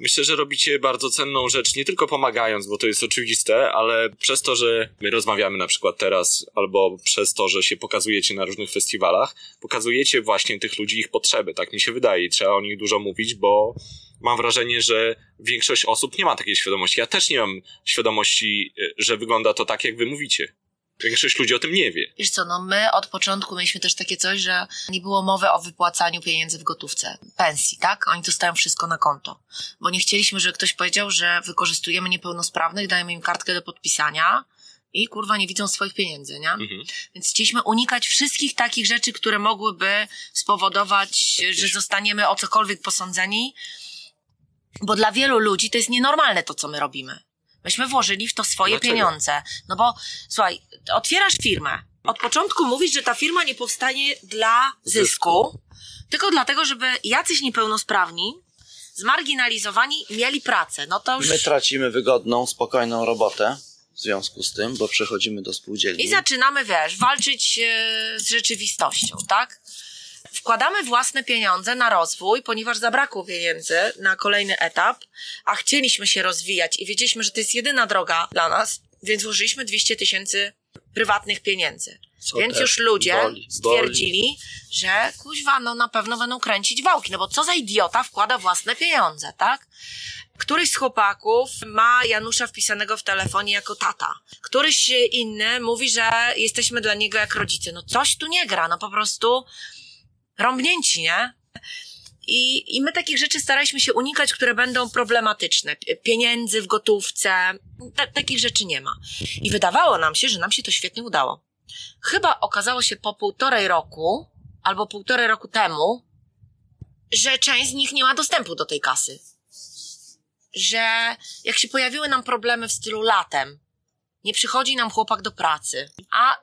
Myślę, że robicie bardzo cenną rzecz, nie tylko pomagając, bo to jest oczywiste, ale przez to, że my rozmawiamy na przykład teraz, albo przez to, że się pokazujecie na różnych festiwalach, pokazujecie właśnie tych ludzi ich potrzeby, tak mi się wydaje. Trzeba o nich dużo mówić, bo mam wrażenie, że większość osób nie ma takiej świadomości. Ja też nie mam świadomości, y, że wygląda to tak, jak wy mówicie. Większość ludzi o tym nie wie. Wiesz co, no my od początku mieliśmy też takie coś, że nie było mowy o wypłacaniu pieniędzy w gotówce, pensji, tak? Oni dostają wszystko na konto. Bo nie chcieliśmy, żeby ktoś powiedział, że wykorzystujemy niepełnosprawnych, dajemy im kartkę do podpisania i kurwa nie widzą swoich pieniędzy, nie? Mhm. Więc chcieliśmy unikać wszystkich takich rzeczy, które mogłyby spowodować, że zostaniemy o cokolwiek posądzeni, bo dla wielu ludzi to jest nienormalne to, co my robimy. Myśmy włożyli w to swoje Dlaczego? pieniądze. No bo słuchaj, otwierasz firmę. Od początku mówisz, że ta firma nie powstanie dla zysku, tylko dlatego, żeby jacyś niepełnosprawni, zmarginalizowani mieli pracę. No to już... My tracimy wygodną, spokojną robotę w związku z tym, bo przechodzimy do spółdzielni. I zaczynamy, wiesz, walczyć e, z rzeczywistością, tak? Wkładamy własne pieniądze na rozwój, ponieważ zabrakło pieniędzy na kolejny etap, a chcieliśmy się rozwijać i wiedzieliśmy, że to jest jedyna droga dla nas, więc włożyliśmy 200 tysięcy prywatnych pieniędzy. Co więc już ludzie boli, stwierdzili, że kuźwa, no na pewno będą kręcić wałki, no bo co za idiota wkłada własne pieniądze, tak? Któryś z chłopaków ma Janusza wpisanego w telefonie jako tata. Któryś inny mówi, że jesteśmy dla niego jak rodzice. No coś tu nie gra, no po prostu rąbnięci, nie? I, I my takich rzeczy staraliśmy się unikać, które będą problematyczne. Pieniędzy w gotówce, ta, takich rzeczy nie ma. I wydawało nam się, że nam się to świetnie udało. Chyba okazało się po półtorej roku, albo półtorej roku temu, że część z nich nie ma dostępu do tej kasy. Że jak się pojawiły nam problemy w stylu latem, nie przychodzi nam chłopak do pracy, a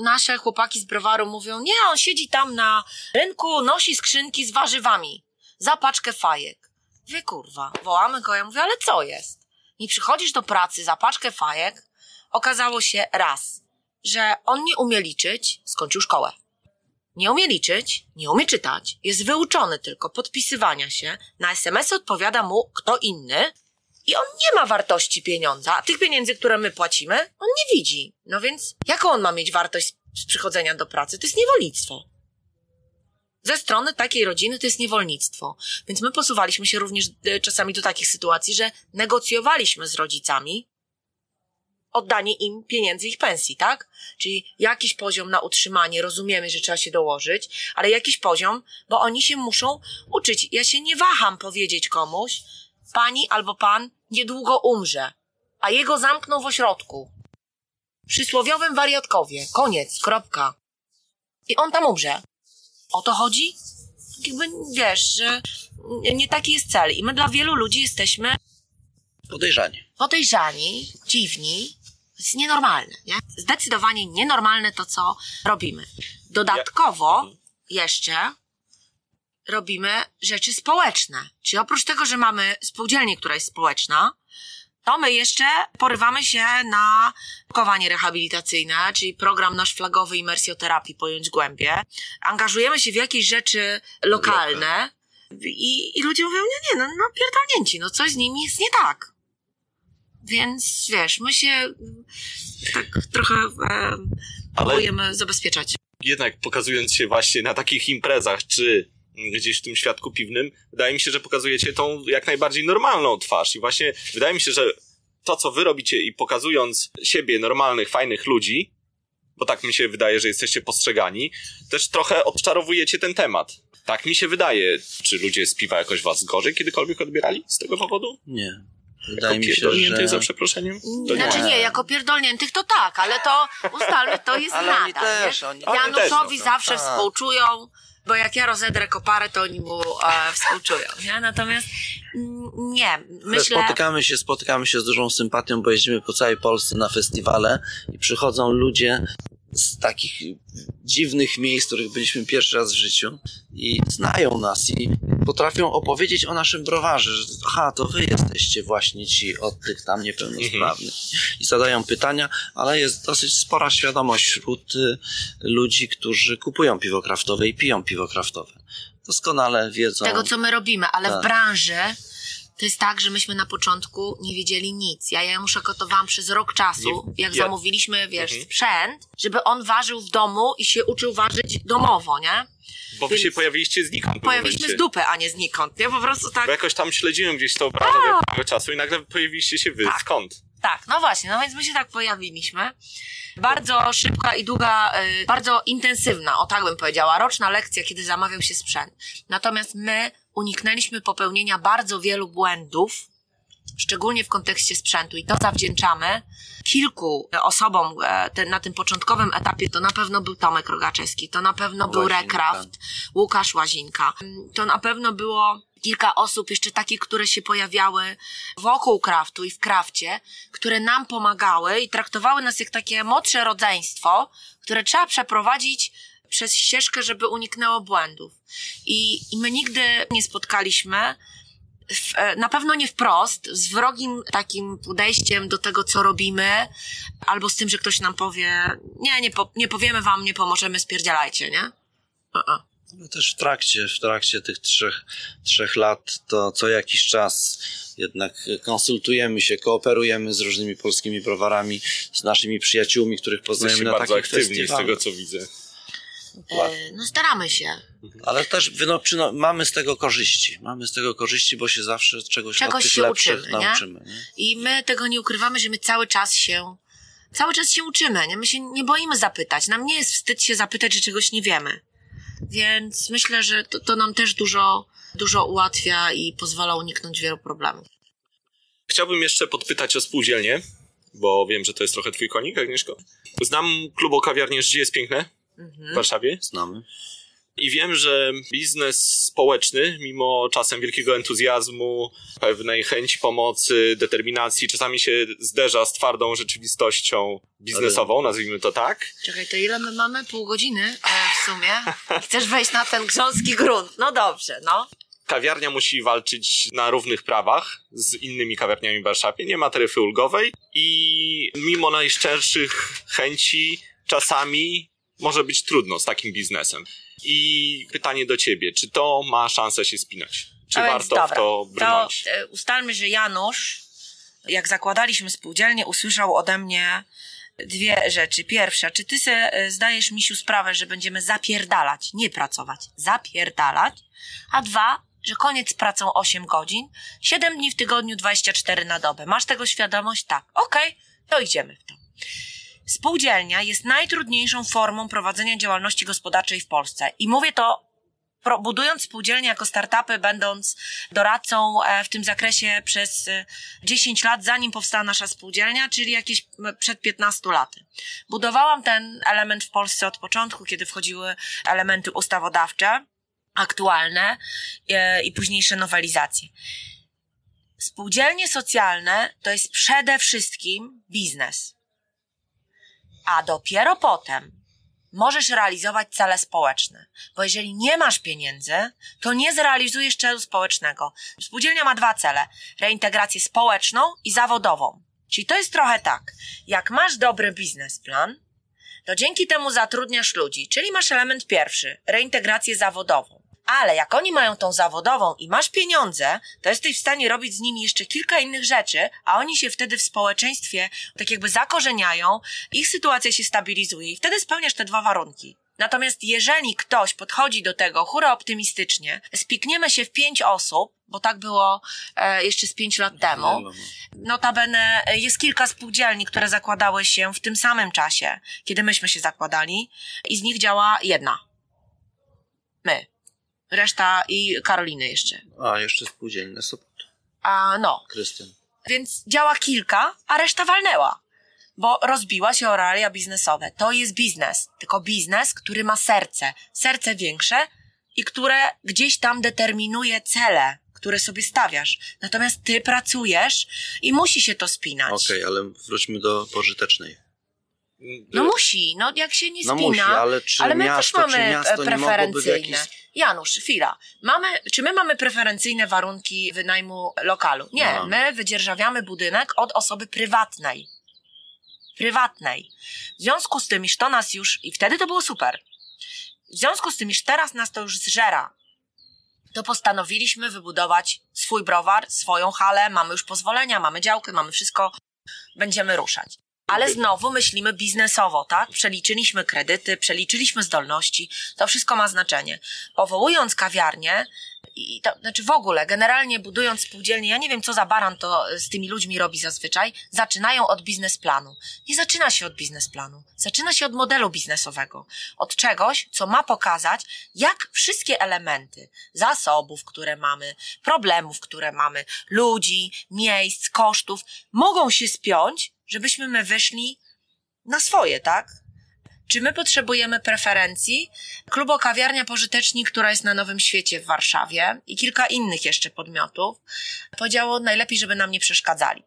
nasze chłopaki z browaru mówią, nie, on siedzi tam na rynku, nosi skrzynki z warzywami za paczkę fajek. Wy kurwa, wołamy go, ja mówię, ale co jest? Nie przychodzisz do pracy za paczkę fajek? Okazało się raz, że on nie umie liczyć, skończył szkołę. Nie umie liczyć, nie umie czytać, jest wyuczony tylko podpisywania się, na SMS odpowiada mu kto inny i on nie ma wartości pieniądza, a tych pieniędzy, które my płacimy, on nie widzi. No więc jaką on ma mieć wartość z przychodzenia do pracy? To jest niewolnictwo. Ze strony takiej rodziny to jest niewolnictwo. Więc my posuwaliśmy się również e, czasami do takich sytuacji, że negocjowaliśmy z rodzicami oddanie im pieniędzy ich pensji, tak? Czyli jakiś poziom na utrzymanie, rozumiemy, że trzeba się dołożyć, ale jakiś poziom, bo oni się muszą uczyć. Ja się nie waham powiedzieć komuś, pani albo pan niedługo umrze, a jego zamkną w ośrodku. Przysłowiowym wariatkowie. Koniec, kropka. I on tam umrze. O to chodzi? Jakby, wiesz, że nie taki jest cel. I my dla wielu ludzi jesteśmy Podejrzanie. podejrzani, dziwni. To jest nienormalne, nie? Zdecydowanie nienormalne to, co robimy. Dodatkowo jeszcze robimy rzeczy społeczne. Czyli oprócz tego, że mamy spółdzielnię, która jest społeczna, to my jeszcze porywamy się na kowanie rehabilitacyjne, czyli program nasz flagowy imersjoterapii Pojąć Głębie. Angażujemy się w jakieś rzeczy lokalne i, i ludzie mówią, nie, nie, no, no pierdolnięci, no coś z nimi jest nie tak. Więc wiesz, my się mm, tak trochę e, próbujemy zabezpieczać. jednak pokazując się właśnie na takich imprezach, czy gdzieś w tym świadku piwnym, wydaje mi się, że pokazujecie tą jak najbardziej normalną twarz. I właśnie wydaje mi się, że to, co wy robicie i pokazując siebie, normalnych, fajnych ludzi, bo tak mi się wydaje, że jesteście postrzegani, też trochę odczarowujecie ten temat. Tak mi się wydaje. Czy ludzie z piwa jakoś was gorzej kiedykolwiek odbierali z tego powodu? Nie. Wydaje Jako mi się, pierdolniętych że... za przeproszeniem? To Znaczy nie, jako pierdolniętych to tak, ale to ustalmy, to jest Ale nada. też, nie? oni- Januszowi też, no, zawsze tak. współczują, bo jak ja rozedrę koparę, to oni mu e, współczują. Nie? Natomiast mm, nie, Ale myślę... Spotykamy się, spotykamy się z dużą sympatią, bo jeździmy po całej Polsce na festiwale i przychodzą ludzie z takich dziwnych miejsc, w których byliśmy pierwszy raz w życiu i znają nas i potrafią opowiedzieć o naszym browarze, że aha, to wy jesteście właśnie ci od tych tam niepełnosprawnych. I zadają pytania, ale jest dosyć spora świadomość wśród y, ludzi, którzy kupują piwo kraftowe i piją piwo kraftowe. Doskonale wiedzą. tego, co my robimy, ale w Tak. branży To jest tak, że myśmy na początku nie wiedzieli nic. Ja janusze gotowałam przez rok czasu, jak ja- zamówiliśmy, wiesz, Mhm. sprzęt, żeby on ważył w domu i się uczył ważyć domowo, nie? Bo wy Więc- się pojawiliście znikąd. Pojawiliśmy z dupy, a nie znikąd, nie? Po prostu tak. Bo jakoś tam śledziłem gdzieś tą branżę od tego czasu i nagle pojawiliście się wy. Tak. Skąd? Tak, no właśnie, no więc my się tak pojawiliśmy. Bardzo szybka i długa, y, bardzo intensywna, o tak bym powiedziała, roczna lekcja, kiedy zamawiał się sprzęt. Natomiast my uniknęliśmy popełnienia bardzo wielu błędów, szczególnie w kontekście sprzętu i to zawdzięczamy kilku osobom e, te, na tym początkowym etapie. To na pewno był Tomek Rogaczewski, to na pewno był Łazinka. Recraft, Łukasz Łazinka. To na pewno było kilka osób jeszcze takich, które się pojawiały wokół kraftu i w krafcie, które nam pomagały i traktowały nas jak takie młodsze rodzeństwo, które trzeba przeprowadzić przez ścieżkę, żeby uniknęło błędów. I, i my nigdy nie spotkaliśmy w, e, na pewno nie wprost, z wrogim takim podejściem do tego, co robimy, albo z tym, że ktoś nam powie, nie, nie, po, nie powiemy wam, nie pomożemy, spierdzielajcie, nie? Uh-uh. No też w trakcie, w trakcie tych trzech, trzech lat, to co jakiś czas jednak konsultujemy się, kooperujemy z różnymi polskimi browarami, z naszymi przyjaciółmi, których poznajemy na bardzo takich aktywni z festiwalach. tego co widzę. E, no staramy się. Ale też wyno, przyno, mamy z tego korzyści. Mamy z tego korzyści, bo się zawsze czegoś, Czegoś od tych się lepszych uczymy, nauczymy. Nie? I my tego nie ukrywamy, że my cały czas się, cały czas się uczymy, nie? My się nie boimy zapytać. Nam nie jest wstyd się zapytać, że czegoś nie wiemy. Więc myślę, że to, to nam też dużo, dużo ułatwia i pozwala uniknąć wielu problemów. Chciałbym jeszcze podpytać o spółdzielnię, bo wiem, że to jest trochę twój konik, Agnieszko. Znam klub o kawiarni Życie jest piękne w Warszawie Znamy. i wiem, że biznes społeczny, mimo czasem wielkiego entuzjazmu, pewnej chęci pomocy, determinacji, czasami się zderza z twardą rzeczywistością biznesową, nazwijmy to tak. Czekaj, to ile my mamy? Pół godziny e, w sumie? Chcesz wejść na ten grząski grunt? No dobrze, no. Kawiarnia musi walczyć na równych prawach z innymi kawiarniami w Warszawie, nie ma taryfy ulgowej i mimo najszczerszych chęci czasami może być trudno z takim biznesem. I pytanie do ciebie, czy to ma szansę się spinać? Czy warto dobra, w to brnąć? To e, ustalmy, że Janusz, jak zakładaliśmy spółdzielnię, usłyszał ode mnie dwie rzeczy. Pierwsza, czy ty se e, zdajesz, Misiu, sprawę, że będziemy zapierdalać, nie pracować, zapierdalać? A dwa, że koniec z pracą 8 godzin, 7 dni w tygodniu, 24 na dobę. Masz tego świadomość? Tak. Okej, to idziemy w to. Spółdzielnia jest najtrudniejszą formą prowadzenia działalności gospodarczej w Polsce. I mówię to budując spółdzielnię jako startupy, będąc doradcą e, w tym zakresie przez e, 10 lat, zanim powstała nasza spółdzielnia, czyli jakieś przed 15 laty. Budowałam ten element w Polsce od początku, kiedy wchodziły elementy ustawodawcze, aktualne e, i późniejsze nowelizacje. Spółdzielnie socjalne to jest przede wszystkim biznes. A dopiero potem możesz realizować cele społeczne. Bo jeżeli nie masz pieniędzy, to nie zrealizujesz celu społecznego. Spółdzielnia ma dwa cele. Reintegrację społeczną i zawodową. Czyli to jest trochę tak. Jak masz dobry biznesplan, to dzięki temu zatrudniasz ludzi. Czyli masz element pierwszy. Reintegrację zawodową. Ale jak oni mają tą zawodową i masz pieniądze, to jesteś w stanie robić z nimi jeszcze kilka innych rzeczy, a oni się wtedy w społeczeństwie tak jakby zakorzeniają, ich sytuacja się stabilizuje i wtedy spełniasz te dwa warunki. Natomiast jeżeli ktoś podchodzi do tego hura optymistycznie, spikniemy się w pięć osób, bo tak było e, jeszcze z pięć lat temu, No, no. Notabene e, jest kilka spółdzielni, które zakładały się w tym samym czasie, kiedy myśmy się zakładali i z nich działa jedna. My. Reszta i Karoliny jeszcze. A, jeszcze spółdzielne Sopot. A no, Krystian. więc działa kilka, a reszta walnęła. Bo rozbiła się o realia biznesowe. To jest biznes. Tylko biznes, który ma serce. Serce większe i które gdzieś tam determinuje cele, które sobie stawiasz. Natomiast ty pracujesz i musi się to spinać. Okej, ale wróćmy do pożytecznej. No musi, no jak się nie No spina. musi, ale czy ale my miasto, też mamy e, preferencyjne. jakiś... Janusz, chwila. Mamy, czy my mamy preferencyjne warunki wynajmu lokalu? Nie, No. my wydzierżawiamy budynek od osoby prywatnej. Prywatnej. W związku z tym, iż to nas już, i wtedy to było super. W związku z tym, iż teraz nas to już zżera, to postanowiliśmy wybudować swój browar, swoją halę, mamy już pozwolenia, mamy działkę, mamy wszystko, będziemy ruszać. Ale znowu myślimy biznesowo, tak? Przeliczyliśmy kredyty, przeliczyliśmy zdolności, to wszystko ma znaczenie. Powołując kawiarnię, i to, znaczy w ogóle, generalnie budując spółdzielnię, ja nie wiem, co za baran to z tymi ludźmi robi zazwyczaj, zaczynają od biznesplanu. Nie zaczyna się od biznesplanu. Zaczyna się od modelu biznesowego. Od czegoś, co ma pokazać, jak wszystkie elementy zasobów, które mamy, problemów, które mamy, ludzi, miejsc, kosztów, mogą się spiąć, żebyśmy my wyszli na swoje, tak? Czy my potrzebujemy preferencji? Klubo Kawiarnia Pożytecznik, która jest na Nowym Świecie w Warszawie i kilka innych jeszcze podmiotów, powiedziało najlepiej, żeby nam nie przeszkadzali.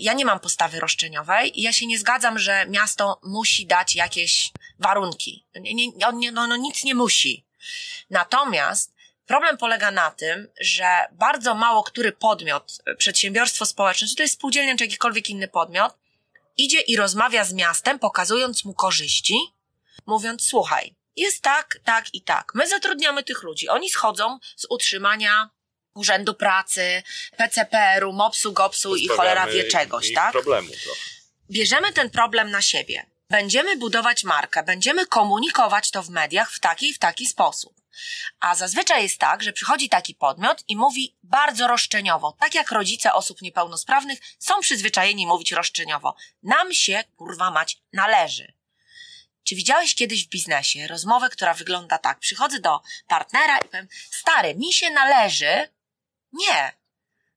Ja nie mam postawy roszczeniowej i ja się nie zgadzam, że miasto musi dać jakieś warunki. Nie, nie, no, no nic nie musi. Natomiast problem polega na tym, że bardzo mało który podmiot, przedsiębiorstwo społeczne, czy to jest spółdzielnia, czy jakikolwiek inny podmiot, idzie i rozmawia z miastem, pokazując mu korzyści, mówiąc, słuchaj, jest tak, tak i tak. My zatrudniamy tych ludzi. Oni schodzą z utrzymania Urzędu Pracy, PCPR-u, MOPS-u, GOPS-u i cholera wie czegoś, tak? problemu trochę. Bierzemy ten problem na siebie. Będziemy budować markę, będziemy komunikować to w mediach w taki i w taki sposób. A zazwyczaj jest tak, że przychodzi taki podmiot i mówi bardzo roszczeniowo, tak jak rodzice osób niepełnosprawnych są przyzwyczajeni mówić roszczeniowo. Nam się, kurwa mać, należy. Czy widziałeś kiedyś w biznesie rozmowę, która wygląda tak? Przychodzę do partnera i powiem, stary, mi się należy. Nie.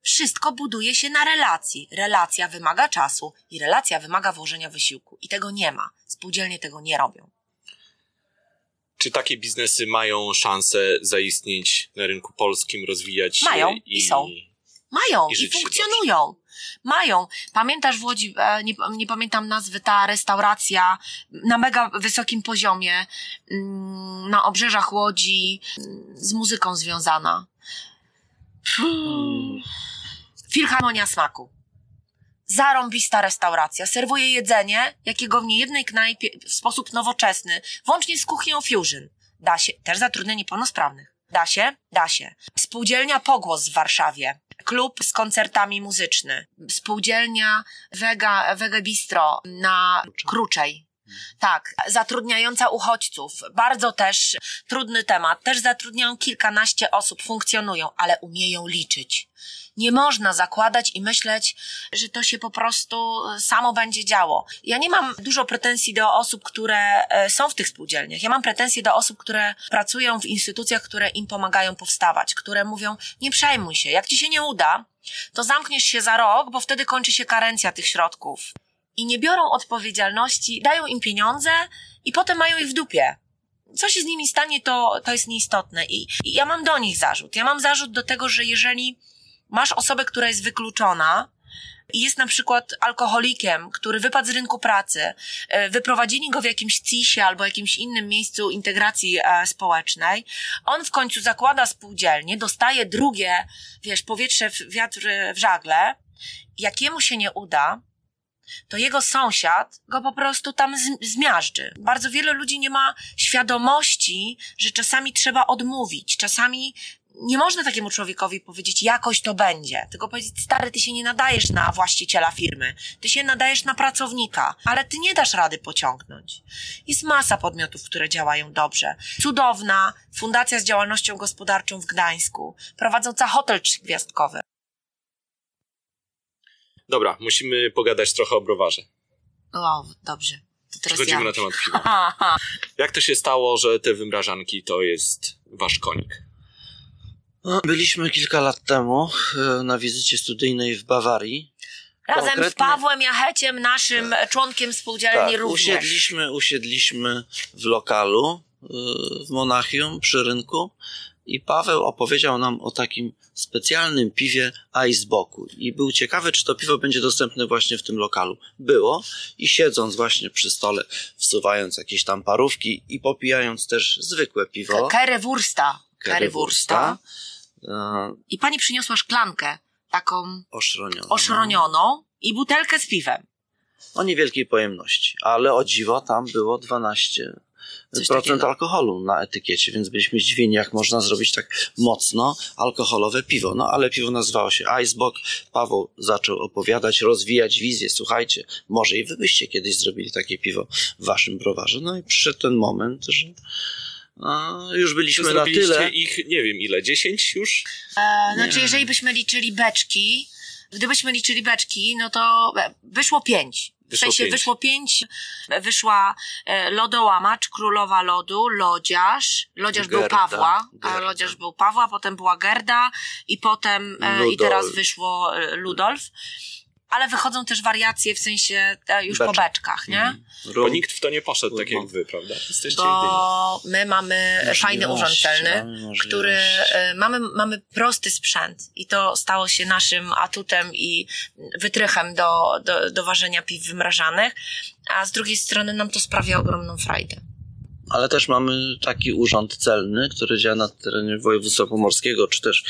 Wszystko buduje się na relacji. Relacja wymaga czasu i relacja wymaga włożenia wysiłku. I tego nie ma. Spółdzielnie tego nie robią. Czy takie biznesy mają szansę zaistnieć na rynku polskim, rozwijać się? Mają i są. Mają i i, funkcjonują. Mają. Pamiętasz w Łodzi, e, nie, nie pamiętam nazwy, ta restauracja na mega wysokim poziomie, mm, na obrzeżach Łodzi, mm, z muzyką związana. Filharmonia smaku. Zarąbista restauracja. Serwuje jedzenie, jakiego w niejednej knajpie w sposób nowoczesny, włącznie z kuchnią fusion. Da się. Też zatrudnia niepełnosprawnych. Da się? Da się. Spółdzielnia Pogłos w Warszawie. Klub z koncertami muzyczny. Spółdzielnia Vega, Vega Bistro na Kruczej. Tak, zatrudniająca uchodźców. Bardzo też trudny temat. Też zatrudniają kilkanaście osób, funkcjonują, ale umieją liczyć. Nie można zakładać i myśleć, że to się po prostu samo będzie działo. Ja nie mam dużo pretensji do osób, które e, są w tych spółdzielniach. Ja mam pretensje do osób, które pracują w instytucjach, które im pomagają powstawać, które mówią, nie przejmuj się, jak ci się nie uda, to zamkniesz się za rok, bo wtedy kończy się karencja tych środków. I nie biorą odpowiedzialności, dają im pieniądze i potem mają ich w dupie co się z nimi stanie, to, to jest nieistotne. I, I ja mam do nich zarzut. Ja mam zarzut do tego, że jeżeli masz osobę, która jest wykluczona, i jest na przykład alkoholikiem, który wypadł z rynku pracy, e, wyprowadzili go w jakimś CIS-ie albo jakimś innym miejscu integracji e, społecznej, on w końcu zakłada spółdzielnię, dostaje drugie, wiesz, powietrze, w, wiatr w żagle, jakiemu się nie uda, to jego sąsiad go po prostu tam zmiażdży. Bardzo wiele ludzi nie ma świadomości, że czasami trzeba odmówić, czasami nie można takiemu człowiekowi powiedzieć, jakoś to będzie, tylko powiedzieć, stary, ty się nie nadajesz na właściciela firmy, ty się nadajesz na pracownika, ale ty nie dasz rady pociągnąć. Jest masa podmiotów, które działają dobrze. Cudowna fundacja z działalnością gospodarczą w Gdańsku, prowadząca hotel trzygwiazdkowy. Dobra, musimy pogadać trochę o browarze. O, dobrze. To teraz Przechodzimy ja. na temat piwa. Aha. Jak to się stało, że te wymrażanki to jest wasz konik? No, byliśmy kilka lat temu e, na wizycie studyjnej w Bawarii. Razem z Konkretnie- Pawłem Jacheciem, naszym członkiem spółdzielni Tak, również. usiedliśmy, usiedliśmy w lokalu e, w Monachium przy rynku i Paweł opowiedział nam o takim specjalnym piwie Iceboku i był ciekawy, czy to piwo będzie dostępne właśnie w tym lokalu. Było i siedząc właśnie przy stole, wsuwając jakieś tam parówki i popijając też zwykłe piwo, Kerewursta. currywursta, e, I pani przyniosła szklankę, taką oszronioną. oszronioną i butelkę z piwem. o niewielkiej pojemności, ale o dziwo tam było 12 Coś procent takiego. alkoholu na etykiecie, więc byliśmy zdziwieni, jak można zrobić tak mocno alkoholowe piwo. No ale piwo nazywało się Icebox. Paweł zaczął opowiadać, rozwijać wizję. Słuchajcie, może i wy byście kiedyś zrobili takie piwo w waszym browarze. No i przyszedł ten moment, że a, już byliśmy na tyle. ich, nie wiem ile, 10 już? E, znaczy, jeżeli byśmy liczyli beczki, gdybyśmy liczyli beczki, no to e, wyszło pięć. W Wyszło sensie pięć. wyszło pięć, e, wyszła e, lodołamacz, królowa lodu, lodziarz, lodziarz był Gerda, Pawła, a lodziarz był Pawła, potem była Gerda i potem e, i Ludolf. teraz wyszło Ludolf. Ale wychodzą też wariacje w sensie e, już po Beczek. beczkach, nie? Mhm. Bo nikt w to nie poszedł tak jak wy, prawda? Jesteście jedyni. Bo my mamy fajny urząd celny, mamy który e, mamy, mamy prosty sprzęt i to stało się naszym atutem i wytrychem do, do, do ważenia piw wymrażanych, a z drugiej strony nam to sprawia ogromną frajdę. Ale też mamy taki urząd celny, który działa na terenie województwa pomorskiego, czy też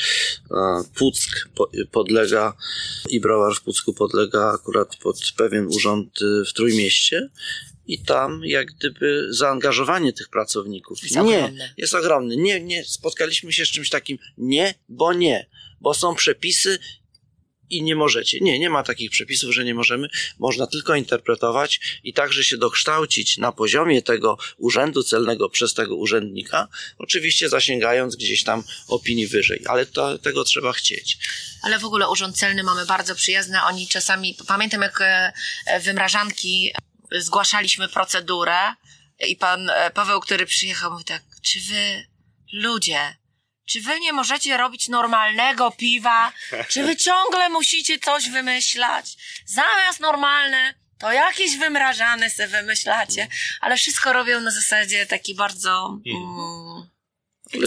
e, Puck po, podlega i browar w Pucku podlega akurat pod pewien urząd e, w Trójmieście. I tam jak gdyby zaangażowanie tych pracowników Jest nie, ogromne. jest ogromne. Nie, nie, spotkaliśmy się z czymś takim nie, bo nie, bo są przepisy i nie możecie. Nie, nie ma takich przepisów, że nie możemy. Można tylko interpretować i także się dokształcić na poziomie tego urzędu celnego przez tego urzędnika, oczywiście zasięgając gdzieś tam opinii wyżej, ale to, tego trzeba chcieć. Ale w ogóle urząd celny mamy bardzo przyjazny. Oni czasami, pamiętam jak e, e, wymrażanki e, zgłaszaliśmy procedurę i pan Paweł, który przyjechał, mówi tak, czy wy, ludzie, czy wy nie możecie robić normalnego piwa? Czy wy ciągle musicie coś wymyślać? Zamiast normalne, to jakieś wymrażane se wymyślacie, ale wszystko robią na zasadzie taki bardzo... Mm,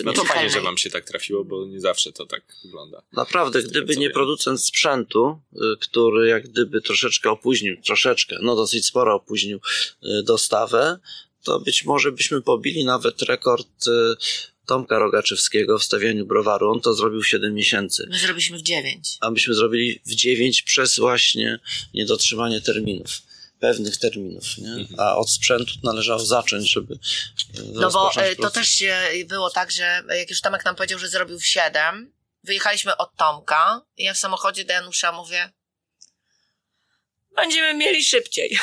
No to fajnie, że wam się tak trafiło, bo nie zawsze to tak wygląda. Naprawdę, gdyby nie producent sprzętu, y, który jak gdyby troszeczkę opóźnił, troszeczkę, no dosyć sporo opóźnił y, dostawę, to być może byśmy pobili nawet rekord y, Tomka Rogaczewskiego w stawianiu browaru. On to zrobił w 7 miesięcy. my zrobiliśmy w dziewięć. A myśmy zrobili w 9 przez właśnie niedotrzymanie terminów. Pewnych terminów, nie? Mhm. A od sprzętu należało zacząć, żeby. y, No bo e, to proces. też się było tak, że jak już Tomek nam powiedział, że zrobił w 7, wyjechaliśmy od Tomka i ja w samochodzie do Janusza mówię będziemy mieli szybciej.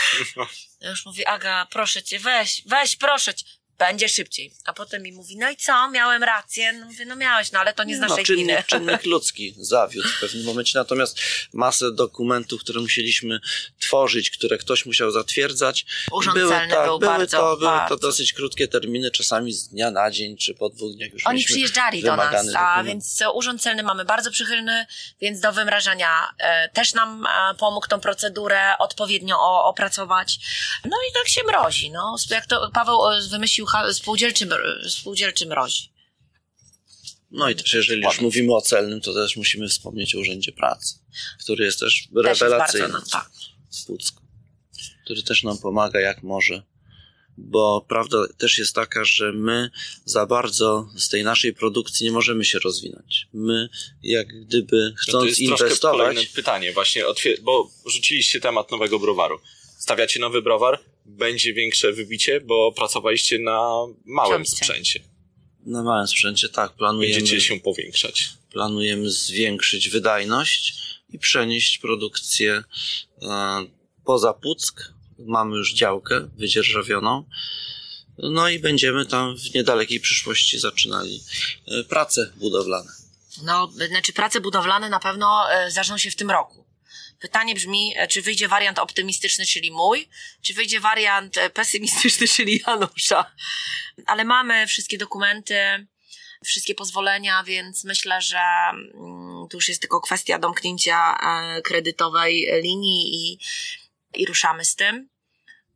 Ja już mówię, Aga, proszę cię, weź, weź, proszę cię. Będzie szybciej. A potem mi mówi, no i co, miałem rację. No mówię, no miałeś, no ale to nie z naszej no, czynnik, winy. czynnik ludzki zawiódł w pewnym momencie, natomiast masę dokumentów, które musieliśmy tworzyć, które ktoś musiał zatwierdzać. Urząd były, celny tak, był były bardzo, to, Były to dosyć krótkie terminy, czasami z dnia na dzień, czy po dwóch dniach już Oni przyjeżdżali do nas, wymagany a dokument. więc e, urząd celny mamy bardzo przychylny, więc do wymrażania e, też nam e, pomógł tą procedurę odpowiednio o, opracować. No i tak się mrozi, no. Jak to Paweł e, wymyślił spółdzielczy, spółdzielczy mrozi. No i też jeżeli już mówimy o celnym, to też musimy wspomnieć o Urzędzie Pracy, który jest też Też jest bardzo, rewelacyjny no, tak. w Pucku, który też nam pomaga jak może. Bo prawda też jest taka, że my za bardzo z tej naszej produkcji nie możemy się rozwinąć. My, jak gdyby No to chcąc jest inwestować, kolejne pytanie właśnie, bo rzuciliście temat nowego browaru. Stawiacie nowy browar, będzie większe wybicie, bo pracowaliście na małym sprzęcie. na małym sprzęcie, tak, planujemy, Będziecie się powiększać. planujemy zwiększyć wydajność i przenieść produkcję e, poza Puck. Mamy już działkę wydzierżawioną. No i będziemy tam w niedalekiej przyszłości zaczynali e, prace budowlane. No, znaczy prace budowlane na pewno e, zaczną się w tym roku. Pytanie brzmi, e, czy wyjdzie wariant optymistyczny, czyli mój, czy wyjdzie wariant e, pesymistyczny, czyli Janusza. Ale mamy wszystkie dokumenty, wszystkie pozwolenia, więc myślę, że mm, tu już jest tylko kwestia domknięcia e, kredytowej linii i, i ruszamy z tym,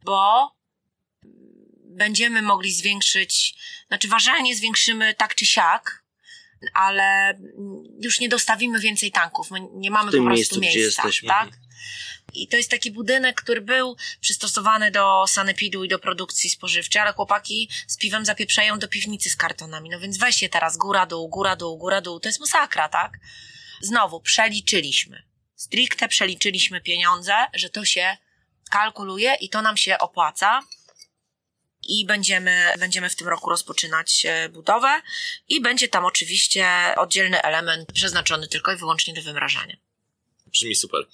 bo będziemy mogli zwiększyć, znaczy ważenie zwiększymy tak czy siak, ale już nie dostawimy więcej tanków. My nie mamy po prostu miejscu, gdzie miejsca. jesteśmy. Tak? I to jest taki budynek, który był przystosowany do sanepidu i do produkcji spożywczej, ale chłopaki z piwem zapieprzają do piwnicy z kartonami. No więc weźcie teraz góra, dół, góra, dół, góra, dół. To jest masakra, tak? Znowu, przeliczyliśmy. Stricte przeliczyliśmy pieniądze, że to się kalkuluje i to nam się opłaca. I będziemy, będziemy w tym roku rozpoczynać e, budowę i będzie tam oczywiście oddzielny element przeznaczony tylko i wyłącznie do wymrażania. Brzmi super.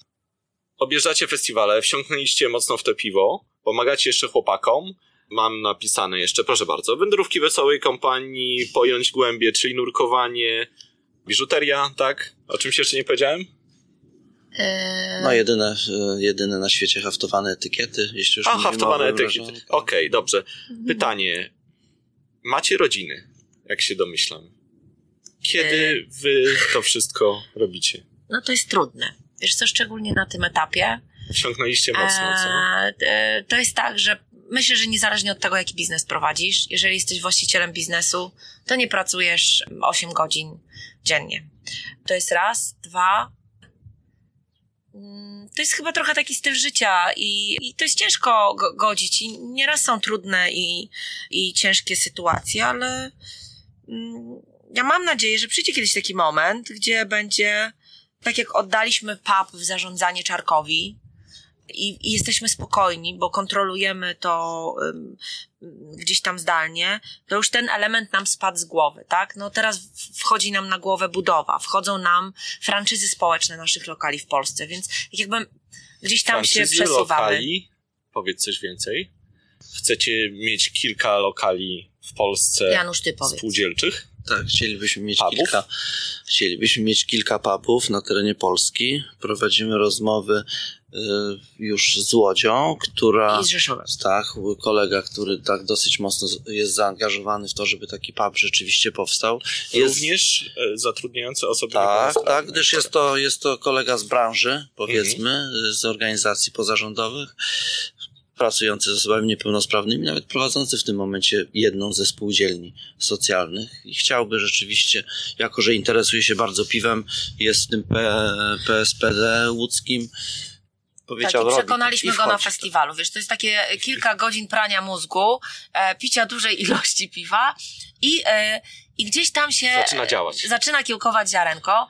Objeżdżacie festiwale, wsiąknęliście mocno w to piwo, pomagacie jeszcze chłopakom. Mam napisane jeszcze, proszę bardzo, wędrówki wesołej kompanii, pojąć głębie, czyli nurkowanie, biżuteria, tak? O czymś jeszcze nie powiedziałem? E, No jedyne, e, jedyne na świecie haftowane etykiety, jeśli już A, haftowane etykiety. Okej, dobrze. Pytanie. Macie rodziny, jak się domyślam. Kiedy wy to wszystko robicie? No to jest trudne. Wiesz co, szczególnie na tym etapie. Wsiąknęliście mocno, co? E, e, to jest tak, że myślę, że niezależnie od tego, jaki biznes prowadzisz, jeżeli jesteś właścicielem biznesu, to nie pracujesz 8 godzin dziennie. To jest raz, dwa. Mm, To jest chyba trochę taki styl życia i, i to jest ciężko go, godzić i nieraz są trudne i, i ciężkie sytuacje, ale mm, ja mam nadzieję, że przyjdzie kiedyś taki moment, gdzie będzie tak jak oddaliśmy pub w zarządzanie Czarkowi, i, i jesteśmy spokojni, bo kontrolujemy to ym, gdzieś tam zdalnie, to już ten element nam spadł z głowy, tak? No teraz wchodzi nam na głowę budowa, wchodzą nam franczyzy społeczne naszych lokali w Polsce, więc tak jakby gdzieś tam się Franczyzy, przesuwamy. lokali, powiedz coś więcej. Chcecie mieć kilka lokali w Polsce Janusz, ty powiedz. spółdzielczych? Tak, chcielibyśmy mieć Pubów? kilka. Chcielibyśmy mieć kilka pubów na terenie Polski. Prowadzimy rozmowy już z Łodzią, która. I z Rzeszowem. Tak, kolega, który tak dosyć mocno jest zaangażowany w to, żeby taki pub rzeczywiście powstał. Jest, Również e, zatrudniające osoby tak, niepełnosprawne. tak, gdyż jest to, jest to kolega z branży, powiedzmy, Mhm. z organizacji pozarządowych, pracujący z osobami niepełnosprawnymi, nawet prowadzący w tym momencie jedną ze spółdzielni socjalnych i chciałby rzeczywiście, jako że interesuje się bardzo piwem, jest w tym P, PSPD łódzkim, Tak, powiedział i robi to. przekonaliśmy I go na festiwalu. Wiesz, to jest takie kilka godzin prania mózgu, e, picia dużej ilości piwa i, e, i gdzieś tam się Zaczyna działać. zaczyna kiełkować ziarenko.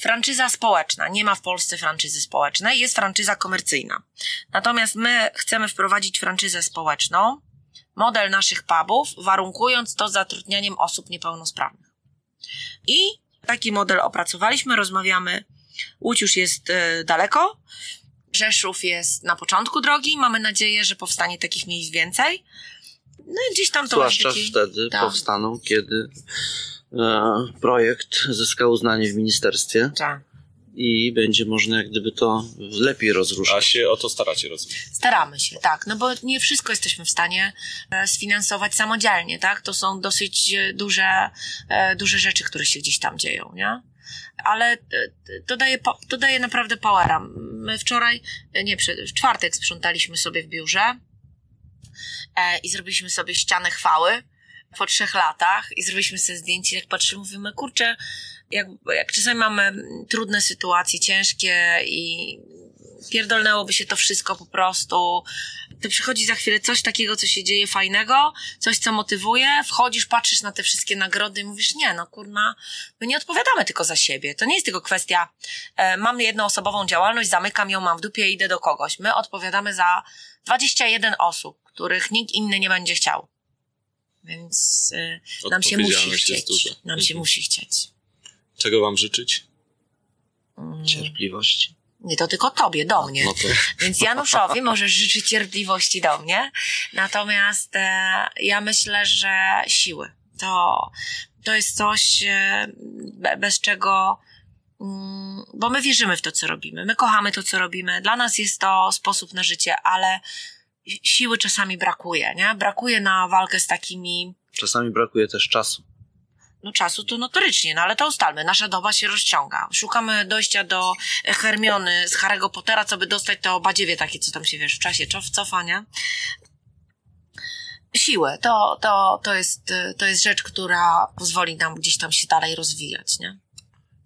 Franczyza społeczna. Nie ma w Polsce franczyzy społecznej, jest franczyza komercyjna. Natomiast my chcemy wprowadzić franczyzę społeczną, model naszych pubów, warunkując to zatrudnianiem osób niepełnosprawnych. I taki model opracowaliśmy, rozmawiamy. Łódź już jest e, daleko, Rzeszów jest na początku drogi. Mamy nadzieję, że powstanie takich miejsc więcej. No i gdzieś tam to Zwłaszcza taki... wtedy tak. powstaną, kiedy e, projekt zyskał uznanie w ministerstwie Tak. i będzie można jak gdyby to lepiej rozruszać. A się o to staracie, rozumiem. Staramy się, tak, no bo nie wszystko jesteśmy w stanie e, sfinansować samodzielnie, tak? To są dosyć e, duże, e, duże rzeczy, które się gdzieś tam dzieją, nie? Ale e, to daje, to daje naprawdę powera. My wczoraj, e, nie, w czwartek sprzątaliśmy sobie w biurze e, i zrobiliśmy sobie ścianę chwały po trzech latach i zrobiliśmy sobie zdjęcie, jak patrzymy, mówimy, kurczę, jak, jak czasami mamy trudne sytuacje, ciężkie i pierdolnęłoby się to wszystko po prostu, to przychodzi za chwilę coś takiego, co się dzieje fajnego, coś, co motywuje, wchodzisz, patrzysz na te wszystkie nagrody i mówisz, nie, no kurna, my nie odpowiadamy tylko za siebie. To nie jest tylko kwestia, e, mam jednoosobową działalność, zamykam ją, mam w dupie, idę do kogoś. My odpowiadamy za 21 osób, których nikt inny nie będzie chciał. Więc e, nam się musi chcieć. Nam się Mhm. musi chcieć. Czego wam życzyć? Mm, Cierpliwości. Nie to tylko tobie, do mnie. No to Więc Januszowi możesz życzyć cierpliwości do mnie. Natomiast e, ja myślę, że siły. To, to jest coś, e, be, bez czego. Mm, bo my wierzymy w to, co robimy. My kochamy to, co robimy. Dla nas jest to sposób na życie, ale siły czasami brakuje, nie? Brakuje na walkę z takimi czasami brakuje też czasu. No czasu to notorycznie, no ale to ustalmy, nasza doba się rozciąga. Szukamy dojścia do Hermiony z Harry'ego Pottera, co by dostać to badziewie takie, co tam się, wiesz, w czasie cof, cofa, nie? Siłę, to, to, to, jest, y, to jest rzecz, która pozwoli nam gdzieś tam się dalej rozwijać, nie?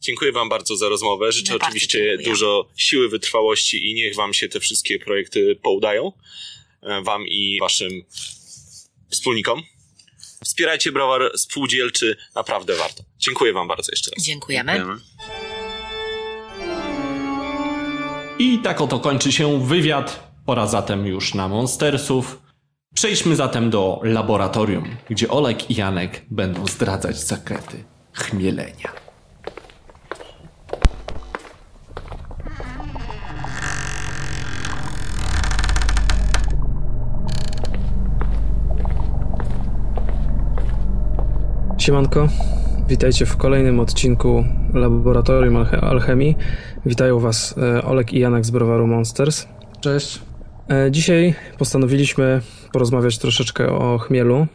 Dziękuję wam bardzo za rozmowę. Życzę bardzo oczywiście dużo siły, wytrwałości i niech wam się te wszystkie projekty poudają. E, Wam i waszym wspólnikom. Wspierajcie browar spółdzielczy, naprawdę warto. Dziękuję wam bardzo jeszcze raz. Dziękujemy. Dziękujemy. I tak oto kończy się wywiad. Pora zatem już na Monstersów. Przejdźmy zatem do laboratorium, gdzie Olek i Janek będą zdradzać zakrety chmielenia. Siemanko, witajcie w kolejnym odcinku Laboratorium Alche- Alchemii. Witają Was e, Olek i Janek z browaru Monsters. Cześć. E, Dzisiaj postanowiliśmy porozmawiać troszeczkę o chmielu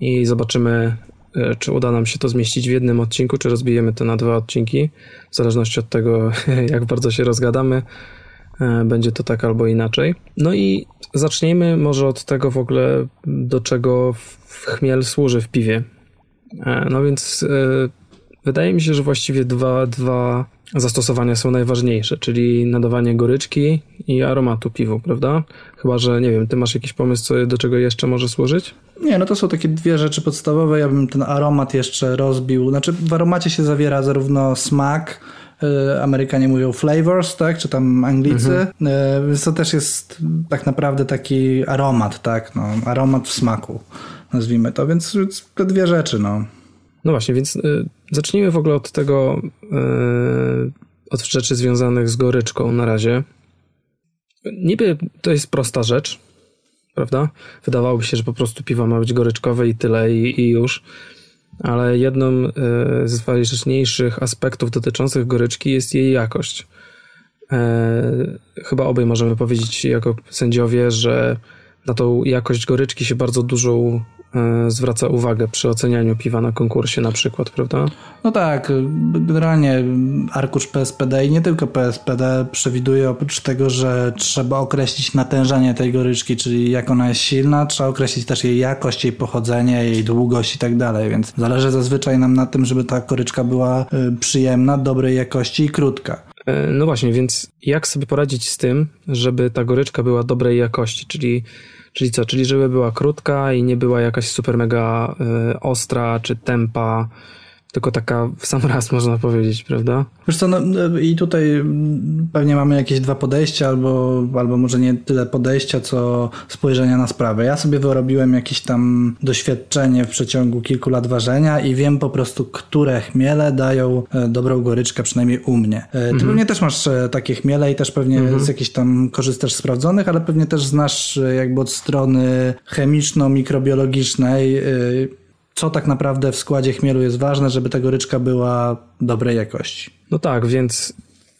i zobaczymy, e, czy uda nam się to zmieścić w jednym odcinku, czy rozbijemy to na dwa odcinki. W zależności od tego, jak bardzo się rozgadamy, będzie to tak albo inaczej. No i zacznijmy może od tego w ogóle, do czego chmiel służy w piwie. E, No więc e, wydaje mi się, że właściwie dwa, dwa zastosowania są najważniejsze, czyli nadawanie goryczki i aromatu piwu, prawda? Chyba, że nie wiem, ty masz jakiś pomysł, co, do czego jeszcze może służyć? Nie, no to są takie dwie rzeczy podstawowe. Ja bym ten aromat jeszcze rozbił. Znaczy w aromacie się zawiera zarówno smak, y, Amerykanie mówią flavors, tak, czy tam Anglicy, y, więc to też jest tak naprawdę taki aromat, tak, no, aromat w smaku, nazwijmy to, więc, te dwie rzeczy, no. No właśnie, więc y, zacznijmy w ogóle od tego, y, od rzeczy związanych z goryczką na razie. Niby to jest prosta rzecz, prawda? Wydawałoby się, że po prostu piwo ma być goryczkowe i tyle i, i już. Ale jednym z ważniejszych aspektów dotyczących goryczki jest jej jakość. E, chyba obaj możemy powiedzieć jako sędziowie, że na tą jakość goryczki się bardzo dużą e, zwraca uwagę przy ocenianiu piwa na konkursie na przykład, prawda? No tak, generalnie arkusz PSPD i nie tylko PSPD przewiduje oprócz tego, że trzeba określić natężenie tej goryczki, czyli jak ona jest silna, trzeba określić też jej jakość, jej pochodzenie, jej długość i tak dalej, więc zależy zazwyczaj nam na tym, żeby ta goryczka była y, przyjemna, dobrej jakości i krótka. E, No właśnie, więc jak sobie poradzić z tym, żeby ta goryczka była dobrej jakości, czyli, czyli co? Czyli żeby była krótka i nie była jakaś super mega e, ostra czy tempa, tylko taka w sam raz można powiedzieć, prawda? Wiesz co, no, i tutaj pewnie mamy jakieś dwa podejścia, albo, albo może nie tyle podejścia, co spojrzenia na sprawę. Ja sobie wyrobiłem jakieś tam doświadczenie w przeciągu kilku lat ważenia i wiem po prostu, które chmiele dają e, dobrą goryczkę, przynajmniej u mnie. E, Ty pewnie też masz e, takie chmiele i też pewnie z jakichś tam korzystasz sprawdzonych, ale pewnie też znasz jakby od strony chemiczno-mikrobiologicznej co tak naprawdę w składzie chmielu jest ważne, żeby ta goryczka była dobrej jakości. No tak, więc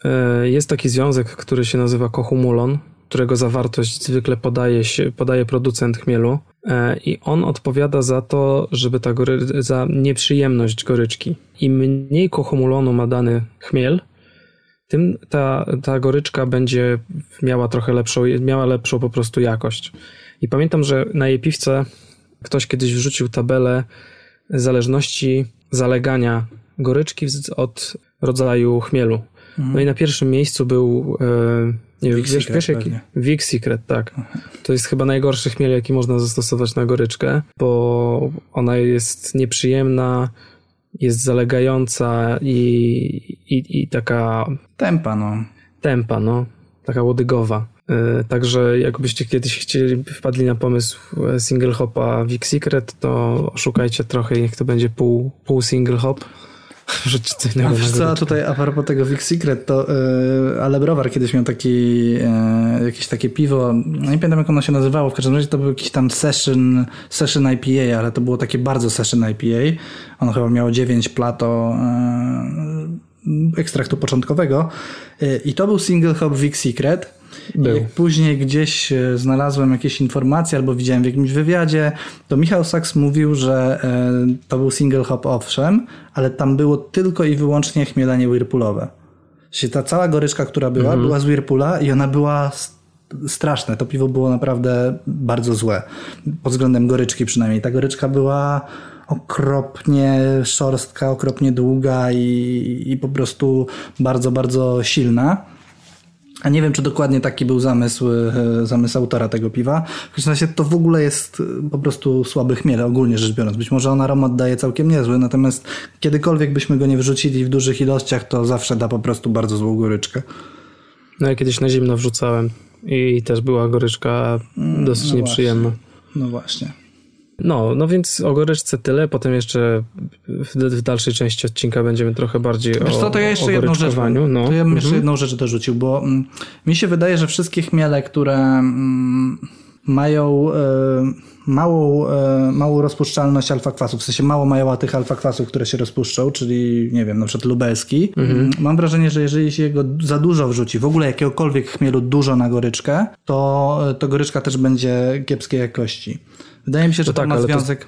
e, jest taki związek, który się nazywa kohumulon, którego zawartość zwykle podaje, się, podaje producent chmielu e, i on odpowiada za to, żeby ta gory, za nieprzyjemność goryczki. Im mniej kohumulonu ma dany chmiel, tym ta, ta goryczka będzie miała trochę lepszą, miała lepszą po prostu jakość. I pamiętam, że na jej piwce ktoś kiedyś wrzucił tabelę zależności zalegania goryczki od rodzaju chmielu. No i na pierwszym miejscu był e, nie wiem, wiesz, wiesz jaki? Vic Secret, tak. To jest chyba najgorszy chmiel, jaki można zastosować na goryczkę, bo ona jest nieprzyjemna, jest zalegająca i, i, i taka Tempa, no. tempa, no, taka łodygowa. E, Także jakbyście kiedyś chcieli, wpadli na pomysł e, single hopa Vic Secret, to oszukajcie trochę i niech to będzie pół, pół single hop. A wiesz co, tutaj a propos tego Vic Secret, to yy, ale Browar kiedyś miał taki, yy, jakieś takie piwo, no nie pamiętam jak ono się nazywało, w każdym razie to był jakiś tam session, session IPA, ale to było takie bardzo session IPA. Ono chyba miało 9 plato yy, ekstraktu początkowego i to był single hop Vic Secret. Był. Jak później gdzieś e, znalazłem jakieś informacje albo widziałem w jakimś wywiadzie, to Michał Sachs mówił, że e, to był single hop owszem, ale tam było tylko i wyłącznie chmielenie whirlpoolowe. Czyli ta cała goryczka, która była, była z Whirlpoola i ona była straszne. To piwo było naprawdę bardzo złe. Pod względem goryczki przynajmniej. Ta goryczka była okropnie szorstka, okropnie długa i, i po prostu bardzo, bardzo silna. A nie wiem, czy dokładnie taki był zamysł, e, zamysł autora tego piwa. W każdym razie to w ogóle jest e, po prostu słaby chmiel, ogólnie rzecz biorąc. Być może on aromat daje całkiem niezły, natomiast kiedykolwiek byśmy go nie wrzucili w dużych ilościach, to zawsze da po prostu bardzo złą goryczkę. No ja kiedyś na zimno wrzucałem i też była goryczka dosyć no nieprzyjemna. No właśnie. No, no więc o goryczce tyle, potem jeszcze w, w dalszej części odcinka będziemy trochę bardziej Wiesz o, co, to ja jeszcze jedną rzecz. No. to ja bym jeszcze Mhm. jedną rzecz dorzucił, bo mm, mi się wydaje, że wszystkie chmiele, które mm, mają e, małą, e, małą rozpuszczalność alfa-kwasów, w sensie mało mają tych alfa-kwasów, które się rozpuszczą, czyli nie wiem, na przykład lubelski. Mm, Mam wrażenie, że jeżeli się go za dużo wrzuci, w ogóle jakiegokolwiek chmielu dużo na goryczkę, to, to goryczka też będzie kiepskiej jakości. Wydaje mi się, że to tak, ma ale to- związek...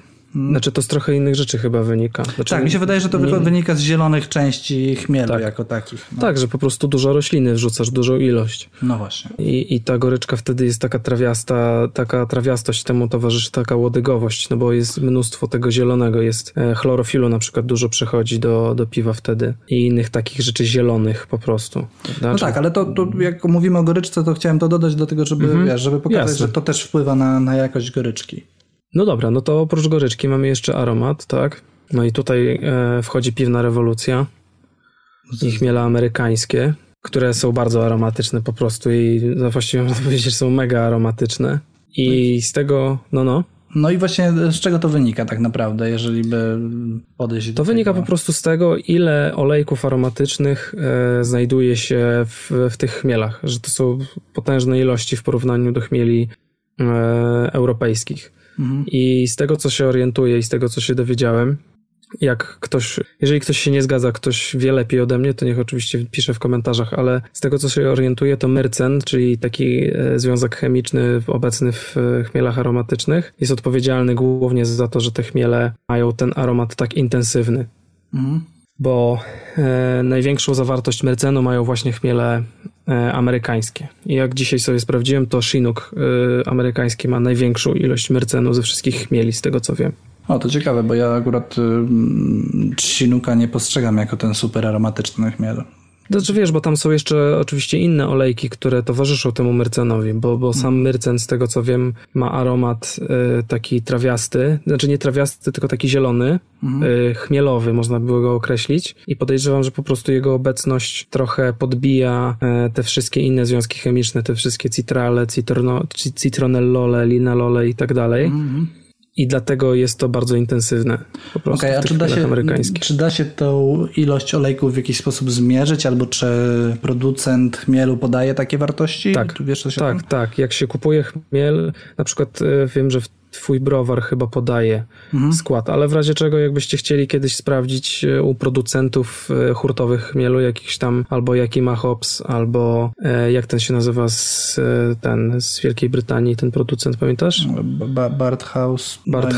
Znaczy to z trochę innych rzeczy chyba wynika. Znaczy, Tak, mi się wydaje, że to nie- wynika z zielonych części chmielu Tak. jako takich. No, Tak, że po prostu dużo rośliny wrzucasz, dużą ilość. no właśnie. I, I ta goryczka wtedy jest taka trawiasta, taka trawiastość temu towarzyszy taka łodygowość, no bo jest mnóstwo tego zielonego, jest e, chlorofilu na przykład dużo przechodzi do, do piwa wtedy i innych takich rzeczy zielonych po prostu. prawda? No tak, ale to, to jak mówimy o goryczce, to chciałem to dodać do tego, żeby, wiesz, żeby pokazać, Mhm. Jasne. że to też wpływa na, na jakość goryczki. No dobra, no to oprócz goryczki mamy jeszcze aromat, tak? No i tutaj e, wchodzi piwna rewolucja i chmiele amerykańskie, które są bardzo aromatyczne po prostu i no właściwie można powiedzieć, że są mega aromatyczne. I z tego, no no, No i właśnie z czego to wynika tak naprawdę, jeżeli by podejść do To wynika tego? po prostu z tego, ile olejków aromatycznych e, znajduje się w, w tych chmielach, że to są potężne ilości w porównaniu do chmieli e, europejskich. Mhm. I z tego, co się orientuję i z tego, co się dowiedziałem, jak ktoś, jeżeli ktoś się nie zgadza, ktoś wie lepiej ode mnie, to niech oczywiście pisze w komentarzach, ale z tego, co się orientuję, to myrcen, czyli taki e, związek chemiczny obecny w e, chmielach aromatycznych, jest odpowiedzialny głównie za to, że te chmiele mają ten aromat tak intensywny Mhm. bo e, największą zawartość mercenu mają właśnie chmiele amerykańskie. I jak dzisiaj sobie sprawdziłem, to Chinook e, amerykański ma największą ilość mercenu ze wszystkich chmieli, z tego co wiem. O, to ciekawe, bo ja akurat y, Chinuka nie postrzegam jako ten super aromatyczny chmiel. Znaczy wiesz, bo tam są jeszcze oczywiście inne olejki, które towarzyszą temu myrcenowi, bo, bo sam myrcen, z tego co wiem, ma aromat e, taki trawiasty, znaczy nie trawiasty, tylko taki zielony, e, chmielowy, można było go określić. I podejrzewam, że po prostu jego obecność trochę podbija e, te wszystkie inne związki chemiczne, te wszystkie citrale, citrono, ci- citronellole, linalole i tak dalej. I dlatego jest to bardzo intensywne po prostu w a czy da, się, czy da się tą ilość olejków w jakiś sposób zmierzyć, albo czy producent chmielu podaje takie wartości? Tak, wiesz tak, tak. Jak się kupuje chmiel, na przykład e, wiem, że w- twój browar chyba podaje Mhm. skład, ale w razie czego jakbyście chcieli kiedyś sprawdzić e, u producentów e, hurtowych chmielu jakichś tam, albo jaki ma hops, albo e, jak ten się nazywa z, ten z Wielkiej Brytanii, ten producent, pamiętasz? Ba- Barthaus. Bart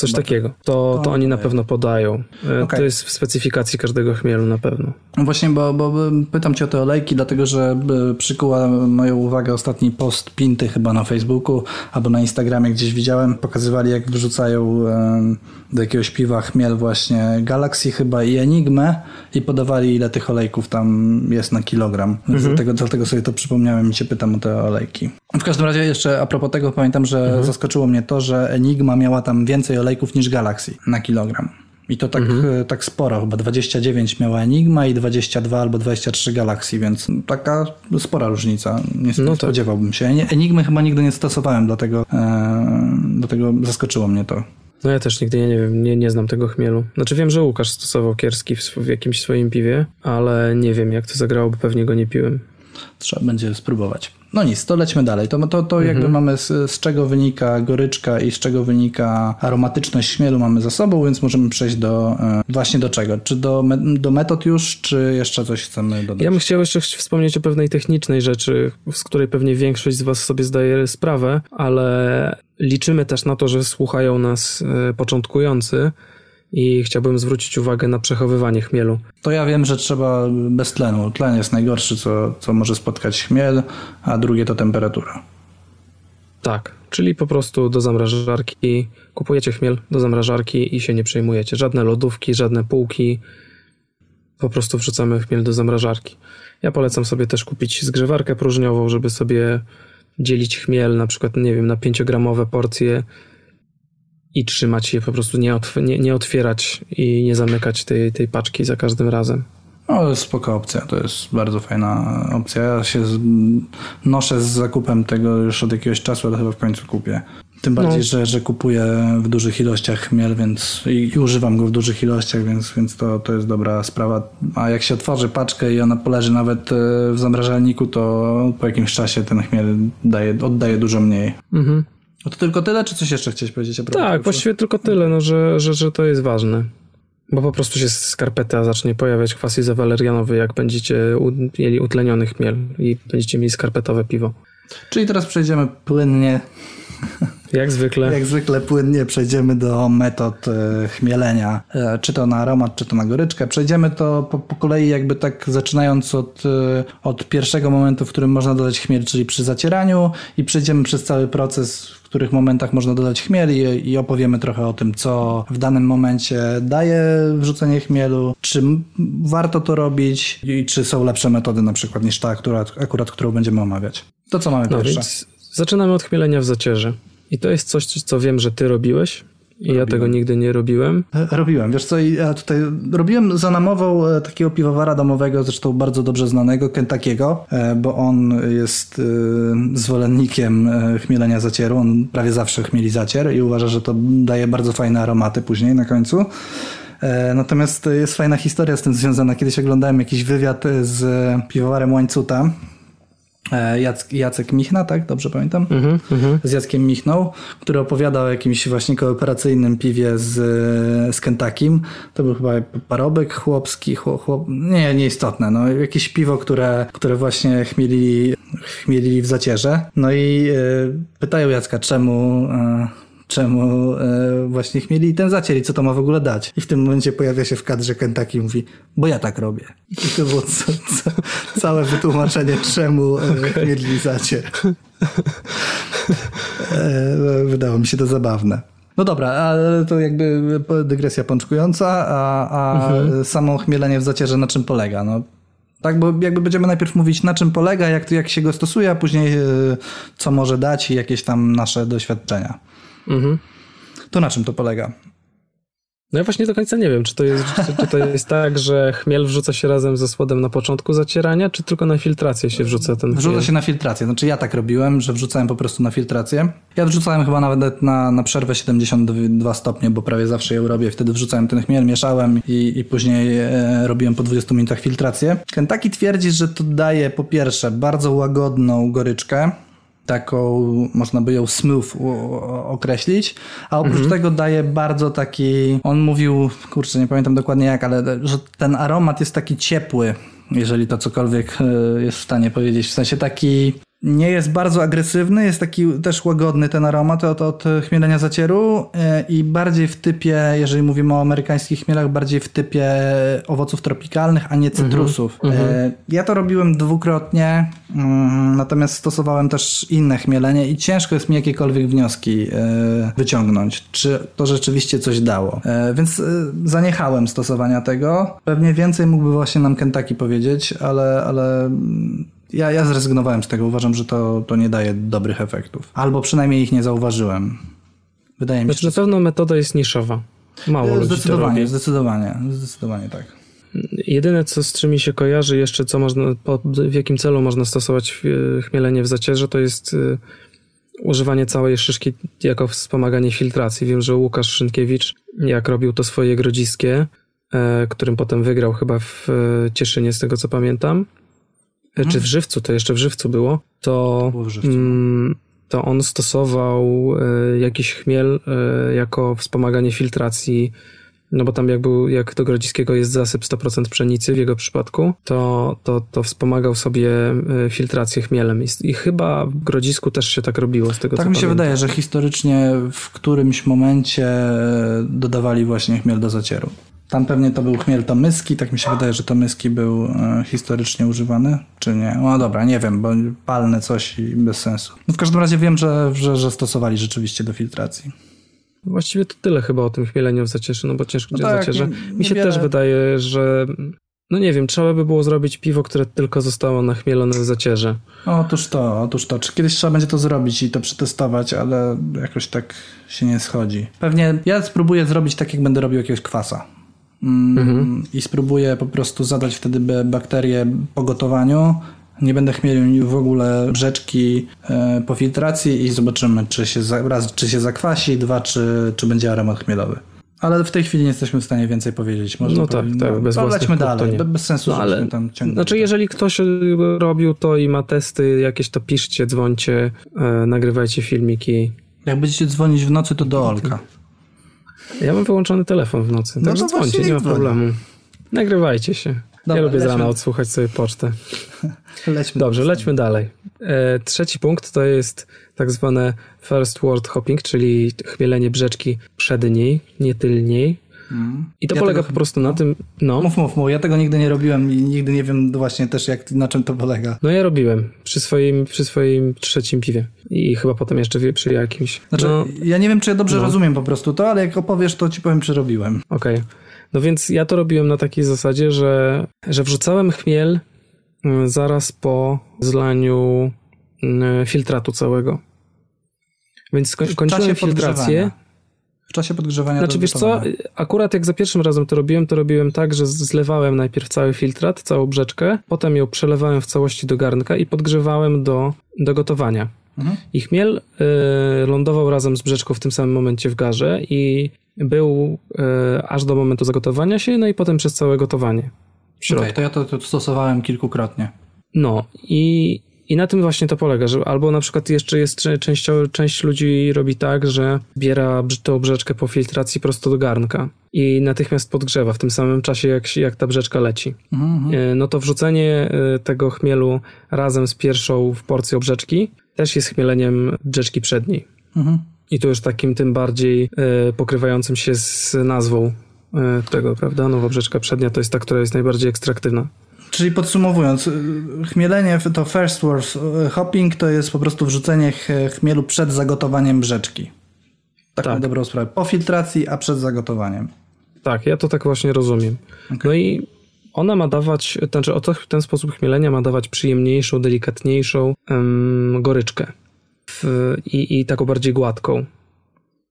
Coś chyba. takiego. To, to oni na pewno podają. E, Okej. To jest w specyfikacji każdego chmielu na pewno. No Właśnie, bo, bo bo pytam cię o te olejki, dlatego że e, przykuła moją uwagę ostatni post Pinty chyba na Facebooku albo na Instagramie gdzieś widziałem. Pokazywali jak wrzucają e, do jakiegoś piwa chmiel właśnie Galaxy chyba i Enigmę i podawali ile tych olejków tam jest na kilogram. Więc dlatego, dlatego sobie to przypomniałem i cię pytam o te olejki. W każdym razie jeszcze a propos tego pamiętam, że zaskoczyło mnie to, że Enigma miała tam więcej olejków niż Galaxy na kilogram. I to tak, e, tak sporo, chyba 29 miała Enigma i 22 albo 23 Galaxy, więc taka spora różnica. Nie, No tak. spodziewałbym się. Enigmy chyba nigdy nie stosowałem, dlatego, e, dlatego zaskoczyło mnie to. No ja też nigdy nie wiem, nie, nie znam tego chmielu. Znaczy wiem, że Łukasz stosował kierski w, w jakimś swoim piwie, ale nie wiem jak to zagrało, bo pewnie go nie piłem. Trzeba będzie spróbować. No nic, to lećmy dalej. To, to, to jakby mamy z, z czego wynika goryczka i z czego wynika aromatyczność chmielu mamy za sobą, więc możemy przejść do e, właśnie do czego? Czy do, me, do metod już, czy jeszcze coś chcemy dodać? Ja bym chciał jeszcze wspomnieć o pewnej technicznej rzeczy, z której pewnie większość z Was sobie zdaje sprawę, ale liczymy też na to, że słuchają nas e, początkujący i chciałbym zwrócić uwagę na przechowywanie chmielu. To ja wiem, że trzeba bez tlenu. Tlen jest najgorszy, co, co może spotkać chmiel, a drugie to temperatura. Tak, czyli po prostu do zamrażarki kupujecie chmiel do zamrażarki i się nie przejmujecie. Żadne lodówki, żadne półki. Po prostu wrzucamy chmiel do zamrażarki. Ja polecam sobie też kupić zgrzewarkę próżniową, żeby sobie dzielić chmiel na przykład, nie wiem, na 5-gramowe porcje i trzymać je po prostu, nie, otw- nie, nie otwierać i nie zamykać tej, tej paczki za każdym razem. No, to jest spoko opcja, to jest bardzo fajna opcja. Ja się z, noszę z zakupem tego już od jakiegoś czasu, ale chyba w końcu kupię. Tym bardziej, no. że, że kupuję w dużych ilościach chmiel, więc i, i, używam go w dużych ilościach, więc, więc to, to jest dobra sprawa. A jak się otworzy paczkę i ona poleży nawet e, w zamrażalniku, to po jakimś czasie ten chmiel daje, oddaje dużo mniej. Mhm. No to tylko tyle, czy coś jeszcze chciałeś powiedzieć? tak, właściwie tylko tyle, no, że, że, że to jest ważne. Bo po prostu się skarpeta zacznie pojawiać kwas izowalerianowy, jak będziecie mieli utleniony chmiel i będziecie mieli skarpetowe piwo. Czyli teraz przejdziemy płynnie. Jak zwykle. Jak zwykle płynnie przejdziemy do metod e, chmielenia, e, czy to na aromat, czy to na goryczkę. Przejdziemy to po, po kolei jakby tak zaczynając od, e, od pierwszego momentu, w którym można dodać chmiel, czyli przy zacieraniu i przejdziemy przez cały proces, w których momentach można dodać chmiel i, i opowiemy trochę o tym, co w danym momencie daje wrzucenie chmielu, czy warto to robić i czy są lepsze metody na przykład niż ta, akurat, akurat którą będziemy omawiać. To co mamy no, pierwsze? zaczynamy od chmielenia w zacierze. I to jest coś, co wiem, że ty robiłeś. I robiłem. ja tego nigdy nie robiłem. E, robiłem, wiesz co, ja tutaj robiłem za namową e, takiego piwowara domowego, zresztą bardzo dobrze znanego, Kentakiego, e, bo on jest zwolennikiem chmielenia zacieru, on prawie zawsze chmieli zacier i uważa, że to daje bardzo fajne aromaty później na końcu. Natomiast jest fajna historia z tym związana. Kiedyś oglądałem jakiś wywiad z piwowarem Łańcuta, E, Jac Jacek Michna, tak? Dobrze pamiętam? Mm -hmm. Z Jackiem Michną, który opowiadał o jakimś właśnie kooperacyjnym piwie z, z Kentakim. To był chyba parobek chłopski, chłop, chłop, nie, nieistotne. No, jakieś piwo, które, które właśnie chmielili, chmielili w zacierze. No i y, pytają Jacka, czemu... Y, czemu e, właśnie mieli ten zacier i co to ma w ogóle dać. I w tym momencie pojawia się w kadrze Kentucky i mówi, bo ja tak robię. I to było ca ca całe wytłumaczenie, czemu e, okay. mieli zacier. E, wydało mi się to zabawne. No dobra, ale to jakby dygresja pączkująca, a, a mhm. samo chmielenie w zacierze na czym polega? No, tak, bo jakby będziemy najpierw mówić na czym polega, jak, jak się go stosuje, a później co może dać i jakieś tam nasze doświadczenia. Mhm. To na czym to polega? No ja właśnie do końca nie wiem, czy to jest, czy, czy to jest tak, że chmiel wrzuca się razem ze słodem na początku zacierania, czy tylko na filtrację się wrzuca ten? Wrzuca się na filtrację. Znaczy ja tak robiłem, że wrzucałem po prostu na filtrację. Ja wrzucałem chyba nawet na, na przerwę 72 stopnie, bo prawie zawsze ją robię. Wtedy wrzucałem ten chmiel, mieszałem i, i później e, robiłem po 20 minutach filtrację. Kentucky twierdzi, że to daje po pierwsze bardzo łagodną goryczkę, taką, można by ją smooth określić, a oprócz mhm. tego daje bardzo taki, on mówił, kurczę, nie pamiętam dokładnie jak, ale że ten aromat jest taki ciepły, jeżeli to cokolwiek e, jest w stanie powiedzieć, w sensie taki nie jest bardzo agresywny, jest taki też łagodny ten aromat od, od chmielenia zacieru e, i bardziej w typie, jeżeli mówimy o amerykańskich chmielach, bardziej w typie owoców tropikalnych, a nie cytrusów. Mm -hmm. Ja to robiłem dwukrotnie, mm, natomiast stosowałem też inne chmielenie i ciężko jest mi jakiekolwiek wnioski e, wyciągnąć, czy to rzeczywiście coś dało. Więc zaniechałem stosowania tego. Pewnie więcej mógłby właśnie nam Kentucky powiedzieć, ale, ale ja, ja zrezygnowałem z tego. Uważam, że to, to nie daje dobrych efektów. Albo przynajmniej ich nie zauważyłem. Wydaje mi się. Znaczy, na pewno metoda jest niszowa. Mało zdecydowanie, ludzi Zdecydowanie, zdecydowanie tak. Jedyne, co z czym mi się kojarzy jeszcze, co można, po, w jakim celu można stosować chmielenie w zacierze, to jest y, używanie całej szyszki jako wspomaganie filtracji. Wiem, że Łukasz Szynkiewicz, jak robił to swoje grodziskie, którym potem wygrał chyba w Cieszynie, z tego co pamiętam, hmm. czy w żywcu, to jeszcze w żywcu było, to, było żywcu, no. mm, to on stosował y, jakiś chmiel y, jako wspomaganie filtracji no bo tam jak, był, jak do Grodziskiego jest zasyp 100% pszenicy w jego przypadku, to, to, to wspomagał sobie filtrację chmielem. I, I, chyba w Grodzisku też się tak robiło z tego Tak mi się pamiętam. wydaje, że historycznie w którymś momencie dodawali właśnie chmiel do zacieru. Tam pewnie to był chmiel tomyski, tak mi się wydaje, że tomyski był e, historycznie używany, czy nie? No dobra, nie wiem, bo palne coś i bez sensu. No w każdym razie wiem, że, że, że stosowali rzeczywiście do filtracji. Właściwie to tyle chyba o tym chmieleniu w zacierzy, no bo ciężko no tak, zacierze. Mi się też wydaje, że no nie wiem, trzeba by było zrobić piwo, które tylko zostało nachmielone w zacierze. Otóż to, otóż to. Czy kiedyś trzeba będzie to zrobić i to przetestować, ale jakoś tak się nie schodzi. Pewnie ja spróbuję zrobić tak, jak będę robił jakiegoś kwasa. Mm, mhm. i spróbuję po prostu zadać wtedy bakterie po gotowaniu Nie będę chmielił w ogóle brzeczki e, po filtracji i zobaczymy, czy się, raz, czy się zakwasi, dwa, czy, czy będzie aromat chmielowy. Ale w tej chwili nie jesteśmy w stanie więcej powiedzieć. Może No tak, tak, bez no, własnych to dalej, nie. bez sensu, No, ale- tam ciągnęli. Znaczy, jeżeli ktoś y, robił to i ma testy jakieś, to piszcie, dzwońcie, e, nagrywajcie filmiki. Jak będziecie dzwonić w nocy, to do Olka. Ja mam wyłączony telefon w nocy, No właśnie dzwońcie, nie ma problemu. Nagrywajcie się. Dobra, ja lubię z lećmy. rana odsłuchać sobie pocztę. Lećmy Dobrze, do lećmy dalej. E, trzeci punkt to jest tak zwane first word hopping, czyli chmielenie brzeczki przedniej, nie tylniej. I to Ja polega tego- po prostu na tym, no, Mów, mów, mów. Ja tego nigdy nie robiłem i nigdy nie wiem właśnie też jak, na czym to polega. no ja robiłem przy swoim, przy swoim trzecim piwie i chyba potem jeszcze przy jakimś. Znaczy, no, ja nie wiem, czy ja dobrze no. rozumiem po prostu to, ale jak opowiesz, to ci powiem, czy robiłem. Okej. No więc ja to robiłem na takiej zasadzie, że, że wrzucałem chmiel mm, zaraz po zlaniu mm, filtratu całego. Więc skoń, kończyłem filtrację. W czasie podgrzewania Znaczy wiesz co, akurat jak za pierwszym razem to robiłem, to robiłem tak, że zlewałem najpierw cały filtrat, całą brzeczkę, potem ją przelewałem w całości do garnka i podgrzewałem do, do gotowania. Mhm. I chmiel y, lądował razem z brzeczką w tym samym momencie w garze i był y, aż do momentu zagotowania się, no i potem przez całe gotowanie. Okej, to ja to, to stosowałem kilkukrotnie. No i, i na tym właśnie to polega, że albo na przykład jeszcze jest częściowo, część ludzi robi tak, że biera tą brzeczkę po filtracji prosto do garnka i natychmiast podgrzewa w tym samym czasie, jak, jak ta brzeczka leci. Mhm, E, No to wrzucenie e, tego chmielu razem z pierwszą w porcją brzeczki też jest chmieleniem brzeczki przedniej. Mhm. I to już takim tym bardziej e, pokrywającym się z nazwą tego, prawda? Nowa brzeczka przednia to jest ta, która jest najbardziej ekstraktywna. Czyli podsumowując, y, chmielenie to first word y, hopping to jest po prostu wrzucenie ch- chmielu przed zagotowaniem brzeczki. Tak, Tak. na dobrą sprawę. Po filtracji, a przed zagotowaniem. Tak, ja to tak właśnie rozumiem. No i ona ma dawać, znaczy o ten sposób chmielenia ma dawać przyjemniejszą, delikatniejszą goryczkę. W, i, I taką bardziej gładką,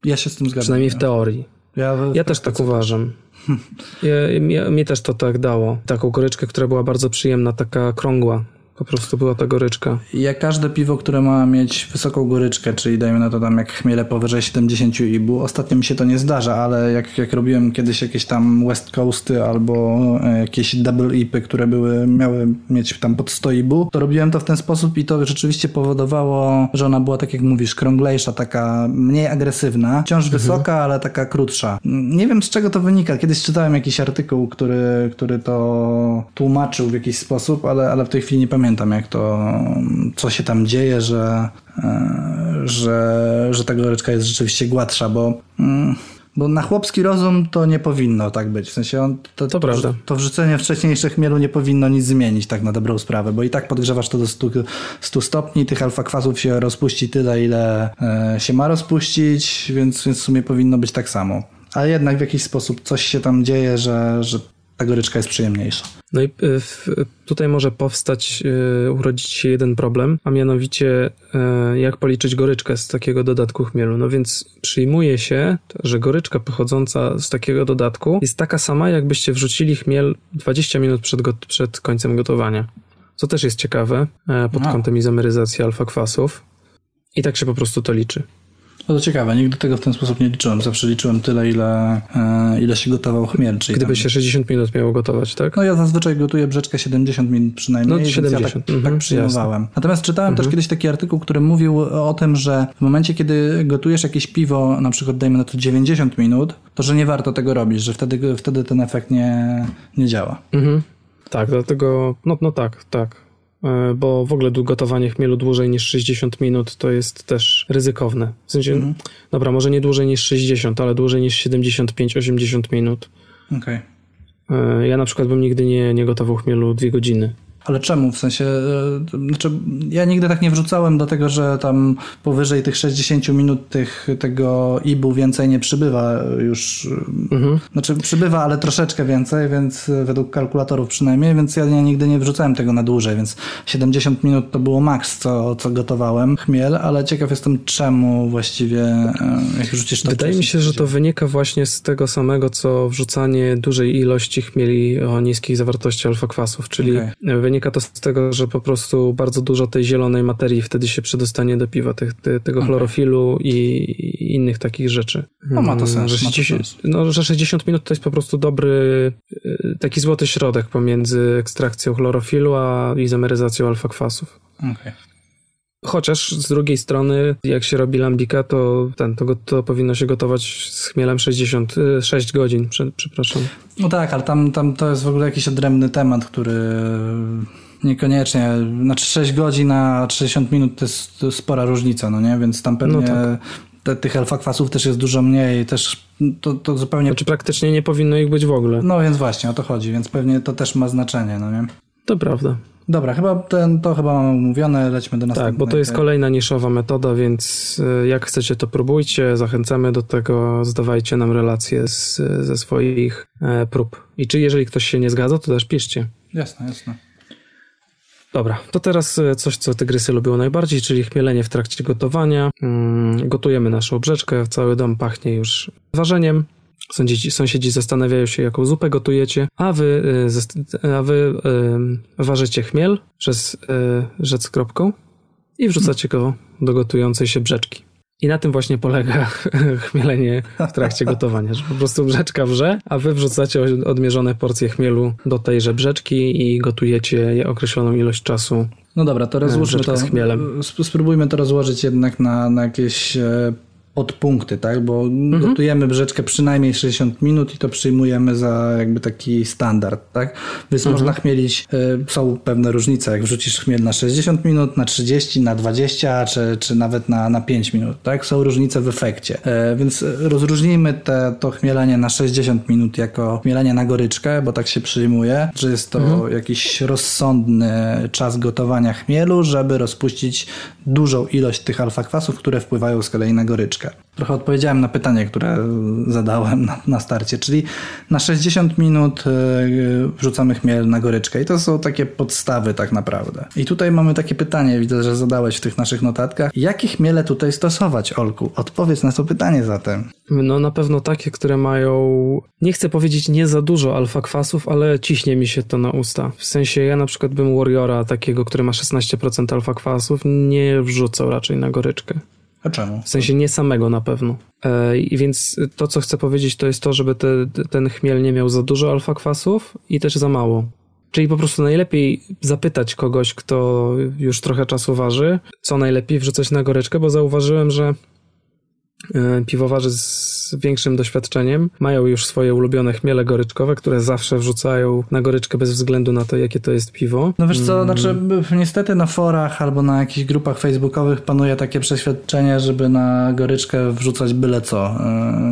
Ja się z tym zgadzam. przynajmniej w teorii. Ja, Ja też tak uważam. Mnie, mnie też to tak dało. Taką goryczkę, która była bardzo przyjemna, taka krągła. Po prostu była ta goryczka. Jak każde piwo, które ma mieć wysoką goryczkę, czyli dajmy na to tam jak chmiele powyżej 70 IBU, ostatnio mi się to nie zdarza, ale jak, jak robiłem kiedyś jakieś tam West Coasty albo e, jakieś double IPy, które były, miały mieć tam pod 100 IBU, to robiłem to w ten sposób i to rzeczywiście powodowało, że ona była tak jak mówisz, krąglejsza, taka mniej agresywna, wciąż wysoka, ale taka krótsza. Nie wiem z czego to wynika. Kiedyś czytałem jakiś artykuł, który, który to tłumaczył w jakiś sposób, ale, ale w tej chwili nie pamiętam jak to, co się tam dzieje, że, e, że, że ta goryczka jest rzeczywiście gładsza, bo, mm, bo na chłopski rozum to nie powinno tak być. W sensie on, to, To prawda. to wrzucenie wcześniejszych chmielu nie powinno nic zmienić tak na dobrą sprawę, bo i tak podgrzewasz to do 100, 100 stopni, tych alfa kwasów się rozpuści tyle, ile e, się ma rozpuścić, więc, więc w sumie powinno być tak samo. Ale jednak w jakiś sposób coś się tam dzieje, że, że ta goryczka jest przyjemniejsza. No i w, tutaj może powstać, y, urodzić się jeden problem, a mianowicie y, jak policzyć goryczkę z takiego dodatku chmielu. No więc przyjmuje się, że goryczka pochodząca z takiego dodatku jest taka sama, jakbyście wrzucili chmiel 20 minut przed, got- przed końcem gotowania. Co też jest ciekawe e, pod A. kątem izomeryzacji alfa kwasów. I tak się po prostu to liczy. No to ciekawe, nigdy tego w ten sposób nie liczyłem. Zawsze liczyłem tyle, ile, e, ile się gotował chmiel. Czyli Gdyby tam, się 60 minut miało gotować, tak? No ja zazwyczaj gotuję brzeczkę 70 minut przynajmniej, No, więc ja 70, tak, mhm, tak przyjmowałem. Natomiast czytałem też kiedyś taki artykuł, który mówił o tym, że w momencie, kiedy gotujesz jakieś piwo, na przykład dajmy na to 90 minut, to że nie warto tego robić, że wtedy, wtedy ten efekt nie, nie działa. Mhm. Tak, dlatego, no, no tak, tak. E, Bo w ogóle gotowanie chmielu dłużej niż 60 minut to jest też ryzykowne. W sensie, dobra, może nie dłużej niż 60, ale dłużej niż 75-80 minut. Okej. E, Ja na przykład bym nigdy nie, nie gotował chmielu dwie godziny. Ale czemu? W sensie, e, znaczy, ja nigdy tak nie wrzucałem do tego, że tam powyżej tych 60 minut tych, tego IBU więcej nie przybywa już. e, Mhm. Znaczy przybywa, ale troszeczkę więcej, więc e, według kalkulatorów przynajmniej, więc ja nigdy nie wrzucałem tego na dłużej, więc 70 minut to było maks, co, co gotowałem chmiel, ale ciekaw jestem czemu właściwie, jak wrzucisz to Wydaje mi się, że to wynika właśnie z tego samego, co wrzucanie dużej ilości chmieli o niskiej zawartości alfa kwasów, czyli Okej. Wynika to z tego, że po prostu bardzo dużo tej zielonej materii wtedy się przedostanie do piwa, te, tego Okej. chlorofilu i, innych takich rzeczy. No, ma to sens, Że, ma to 60 sens. No, że 60 minut to jest po prostu dobry, y, taki złoty środek pomiędzy ekstrakcją chlorofilu a izomeryzacją alfa-kwasów. Okej. Chociaż z drugiej strony, jak się robi lambika, to, ten, to, to powinno się gotować z chmielem 66 godzin, prze, przepraszam. No tak, ale tam, tam to jest w ogóle jakiś odrębny temat, który niekoniecznie, znaczy 6 godzin na 60 minut to jest to jest spora różnica, no nie? Więc tam pewnie No tak. te, tych alfa-kwasów też jest dużo mniej, też to, to zupełnie... Znaczy praktycznie nie powinno ich być w ogóle. No więc właśnie, o to chodzi, więc pewnie to też ma znaczenie, no nie? To prawda. Dobra, chyba ten, to chyba mamy umówione, lećmy do następnego. Tak, bo to jest kolejna niszowa metoda, więc y, jak chcecie, to próbujcie, zachęcamy do tego, zdawajcie nam relacje z, ze swoich e, prób. I czy jeżeli ktoś się nie zgadza, to też piszcie. Jasne, jasne. Dobra, to teraz e, coś, co tygrysy lubią najbardziej, czyli chmielenie w trakcie gotowania. Mm, gotujemy naszą brzeczkę, cały dom pachnie już ważeniem. Sąsiedzi, sąsiedzi zastanawiają się, jaką zupę gotujecie, a wy, zast- a wy e, ważycie chmiel przez e, rzec kropką i wrzucacie go do gotującej się brzeczki. I na tym właśnie polega chmielenie w trakcie gotowania, że po prostu brzeczka wrze, a wy wrzucacie odmierzone porcje chmielu do tejże brzeczki i gotujecie je określoną ilość czasu. No dobra, to rozłóżmy to. z chmielem. sp- Spróbujmy to rozłożyć jednak na, na jakieś e, podpunkty, tak? Bo Mhm. gotujemy brzeczkę przynajmniej 60 minut i to przyjmujemy za jakby taki standard, tak? Więc Mhm. można chmielić, e, są pewne różnice, jak wrzucisz chmiel na 60 minut, na 30, na 20, czy, czy nawet na, na 5 minut, tak? Są różnice w efekcie. E, Więc rozróżnijmy te, to chmielenie na 60 minut jako chmielenie na goryczkę, bo tak się przyjmuje, że jest to Mhm. jakiś rozsądny czas gotowania chmielu, żeby rozpuścić dużą ilość tych alfa-kwasów, które wpływają z kolei na goryczkę. Trochę odpowiedziałem na pytanie, które zadałem na, na starcie, czyli na 60 minut e, wrzucamy chmiel na goryczkę i to są takie podstawy tak naprawdę. I tutaj mamy takie pytanie, widzę, że zadałeś w tych naszych notatkach. Jakie chmiele tutaj stosować, Olku? Odpowiedz na to pytanie zatem. No na pewno takie, które mają, nie chcę powiedzieć nie za dużo alfa kwasów, ale ciśnie mi się to na usta. W sensie ja na przykład bym Warriora takiego, który ma 16% alfa kwasów, nie wrzucał raczej na goryczkę. A czemu? W sensie nie samego na pewno. E, I więc to, co chcę powiedzieć, to jest to, żeby te, ten chmiel nie miał za dużo alfa kwasów i też za mało. Czyli po prostu najlepiej zapytać kogoś, kto już trochę czasu waży, co najlepiej wrzucać na goryczkę, bo zauważyłem, że e, piwowarzy z większym doświadczeniem mają już swoje ulubione chmiele goryczkowe, które zawsze wrzucają na goryczkę bez względu na to, jakie to jest piwo. No wiesz co, znaczy b- niestety na forach albo na jakichś grupach facebookowych panuje takie przeświadczenie, żeby na goryczkę wrzucać byle co.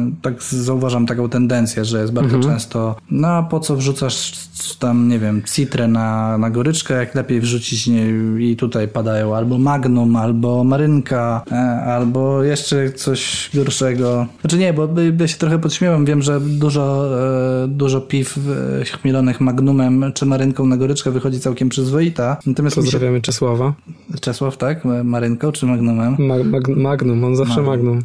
Yy, Tak zauważam taką tendencję, że jest bardzo często no a po co wrzucasz tam, nie wiem, citrę na, na goryczkę, jak lepiej wrzucić nie, i tutaj padają albo magnum, albo marynka, e, albo jeszcze coś gorszego. Znaczy nie, bo by- ja się trochę podśmiewam, wiem, że dużo, e, dużo piw e, chmielonych magnumem czy marynką na goryczkę wychodzi całkiem przyzwoita. Natomiast mi się... Pozdrawiamy Czesława. Czesław, tak? Marynką czy magnumem? Mag, mag, magnum, on zawsze magnum.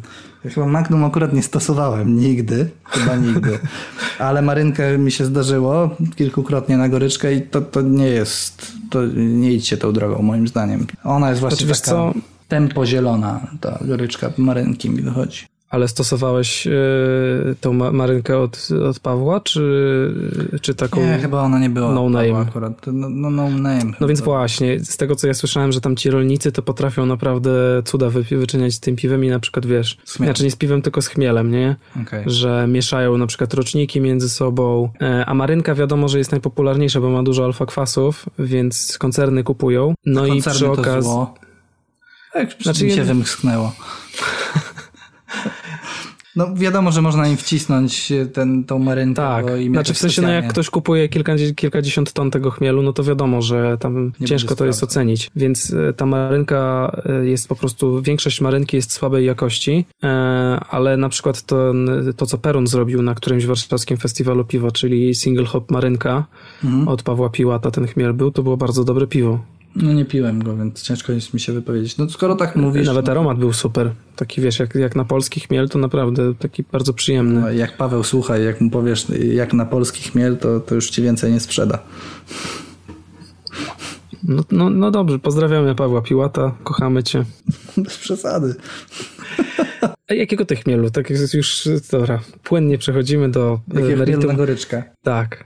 Ja chyba Magnum akurat nie stosowałem nigdy, chyba nigdy. Ale marynkę mi się zdarzyło kilkukrotnie na goryczkę i to, to nie jest, to nie idźcie tą drogą moim zdaniem. Ona jest właśnie Znaczy, taka co? tempo zielona, ta goryczka marynki mi wychodzi. Ale stosowałeś y, tą ma- marynkę od, od Pawła, czy, czy taką... Nie, chyba ona nie była No name. akurat. No, no, no name. No więc właśnie, z tego co ja słyszałem, że tam ci rolnicy to potrafią naprawdę cuda wy, wyczyniać z tym piwem i na przykład wiesz, chmielem. znaczy nie z piwem, tylko z chmielem, nie? Okej. Że mieszają na przykład roczniki między sobą, e, a marynka wiadomo, że jest najpopularniejsza, bo ma dużo alfa kwasów, więc koncerny kupują. No i przy okazji... Tak, Znaczy, mi się wymsknęło. No wiadomo, że można im wcisnąć ten, tą marynkę. Tak, znaczy w sensie, no jak ktoś kupuje kilka, kilkadziesiąt ton tego chmielu, no to wiadomo, że tam Nie ciężko to jest ocenić. Więc e, ta marynka e, jest po prostu, większość marynki jest słabej jakości, e, ale na przykład to, to co Perun zrobił na którymś warszawskim festiwalu piwa, czyli single hop marynka Mhm. od Pawła Piłata ten chmiel był, to było bardzo dobre piwo. No nie piłem go, więc ciężko jest mi się wypowiedzieć. No skoro tak mówisz, Nawet no, aromat był super. Taki wiesz, jak, jak na polski chmiel, to naprawdę taki bardzo przyjemny. no, jak Paweł słucha i jak mu powiesz jak na polski chmiel, to, to już ci więcej nie sprzeda. No, no, no dobrze, pozdrawiamy Pawła Piłata, kochamy cię. Bez przesady. A jakiego ty chmielu? Tak jest już, dobra, płynnie przechodzimy do e, Jakie meritum. chmielna goryczka. Tak.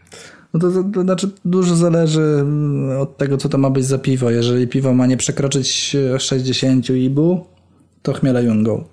No to, to, to znaczy dużo zależy mm, od tego, co to ma być za piwo. Jeżeli piwo ma nie przekroczyć e, 60 IBU, to chmiele Jungą.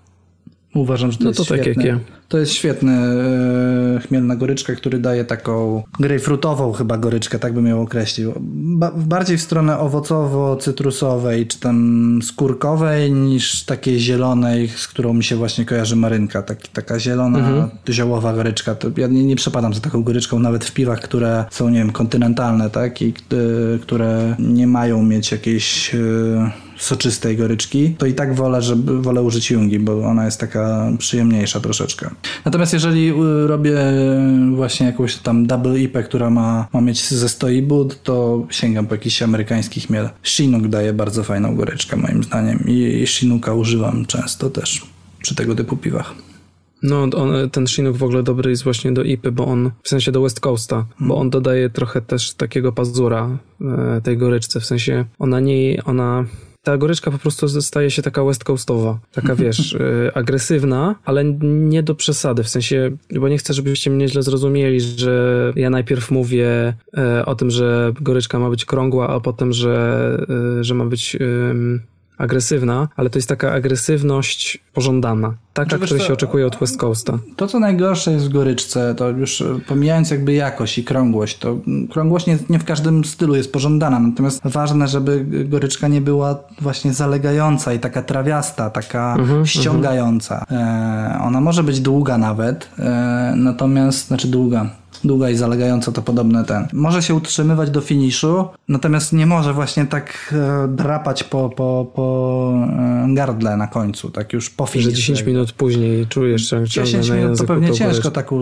Uważam, że to No jest to tak świetne. jak ja. To jest świetny e, chmielna goryczka, który daje taką grejpfrutową chyba goryczkę, tak bym ją określił. Ba bardziej w stronę owocowo-cytrusowej, czy tam skórkowej, niż takiej zielonej, z którą mi się właśnie kojarzy marynka. Tak, taka zielona, Mhm. ziołowa goryczka. To ja nie, nie przepadam za taką goryczką, nawet w piwach, które są, nie wiem, kontynentalne, tak? I e, które nie mają mieć jakiejś... E, soczystej goryczki, to i tak wolę, żeby, wolę użyć Jungi, bo ona jest taka przyjemniejsza troszeczkę. Natomiast jeżeli y, robię właśnie jakąś tam double IPę, która ma, ma mieć ze 100 bud, to sięgam po jakiś amerykański chmiel. Chinook daje bardzo fajną goryczkę moim zdaniem i, i Chinooka używam często też przy tego typu piwach. No, on, ten Chinook w ogóle dobry jest właśnie do IPy, bo on, w sensie do West Coasta, bo on dodaje trochę też takiego pazura e, tej goryczce, w sensie ona nie, ona... Ta goryczka po prostu staje się taka west coastowa, taka wiesz, e, agresywna, ale nie do przesady, w sensie, bo nie chcę, żebyście mnie źle zrozumieli, że ja najpierw mówię e, o tym, że goryczka ma być krągła, a potem, że, e, że ma być agresywna, ale to jest taka agresywność pożądana. Taka, Znaczy, której się oczekuje od West Coasta. To, co najgorsze jest w goryczce, to już e, pomijając jakby jakość i krągłość, to mm, krągłość nie, nie w każdym stylu jest pożądana, natomiast ważne, żeby goryczka nie była właśnie zalegająca i taka trawiasta, taka ściągająca. E, ona może być długa nawet, e, natomiast, znaczy długa, długa i zalegająca to podobne ten. Może się utrzymywać do finiszu, natomiast nie może właśnie tak e, drapać po, po, po e, gardle na końcu, tak już po Że finiszu. 10 minut później czujesz ciągle 10 na minut to pewnie tą ciężko tak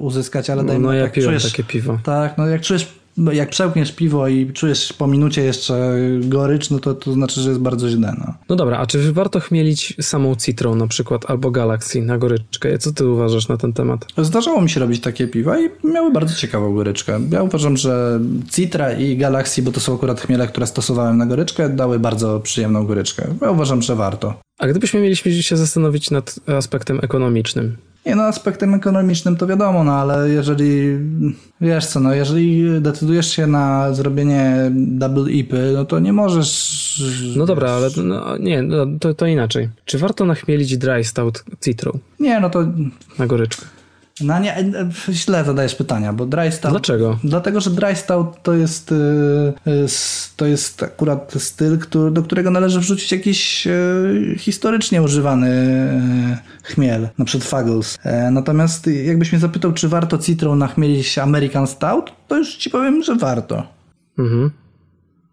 uzyskać, ale No, dajmy no ja jak piłem czujesz, takie piwo. Tak, no jak czujesz, jak przełkniesz piwo i czujesz po minucie jeszcze gorycz, no to, to znaczy, że jest bardzo źle. No. No dobra, a czy warto chmielić samą citrą na przykład albo Galaxy na goryczkę? Co ty uważasz na ten temat? Zdarzało mi się robić takie piwa i miały bardzo ciekawą goryczkę. Ja uważam, że Citra i Galaxy, bo to są akurat chmiele, które stosowałem na goryczkę, dały bardzo przyjemną goryczkę. Ja uważam, że warto. A gdybyśmy mieliśmy się zastanowić nad aspektem ekonomicznym, Nie no, aspektem ekonomicznym to wiadomo, no ale jeżeli, wiesz co, no jeżeli decydujesz się na zrobienie double IPy, no to nie możesz... No dobra, ale no, nie, no, to, to inaczej. Czy warto nachmielić dry stout citrą Nie, no to na goryczkę? No nie, e, źle zadajesz pytania, bo dry stout... Dlaczego? Dlatego, że dry stout to jest, s- to jest akurat styl, który, do którego należy wrzucić jakiś historycznie używany chmiel, na przykład Fuggles. E, Natomiast jakbyś mnie zapytał, czy warto citrą nachmielić American Stout, to już ci powiem, że warto. Mhm.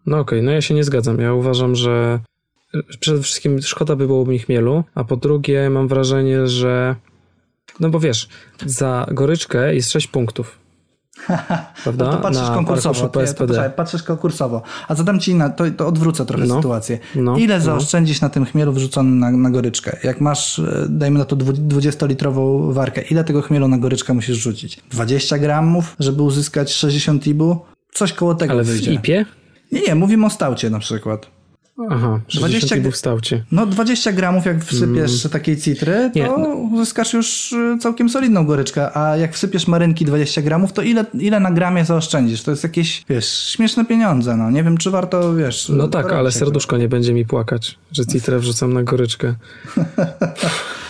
No okej, no ja się nie zgadzam. Ja uważam, że przede wszystkim szkoda by było mi chmielu, a po drugie mam wrażenie, że no bo wiesz, za goryczkę jest 6 punktów. Prawda? No to patrzysz Na konkursowo. to PSPD. poczekaj, patrzysz konkursowo. A zadam ci inna, to, to odwrócę trochę No. sytuację. No. Ile No. zaoszczędzisz na tym chmielu wrzuconym na, na goryczkę? Jak masz, e, dajmy na to dwu- 20-litrową warkę, ile tego chmielu na goryczkę musisz rzucić? 20 gramów, żeby uzyskać 60 ibu? Coś koło tego Ale w wyjdzie. IPie? Nie, nie, mówimy o staucie na przykład. Aha, 20 20 w staucie. No 20 gramów jak wsypiesz takiej citry, to Nie, no. uzyskasz już e, całkiem solidną goryczkę, a jak wsypiesz marynki 20 gramów, to ile, ile na gramie zaoszczędzisz? To jest jakieś, wiesz, śmieszne pieniądze, no. Nie wiem, czy warto, wiesz... No tak, ale serduszko nie będzie mi płakać, że citrę wrzucam na goryczkę.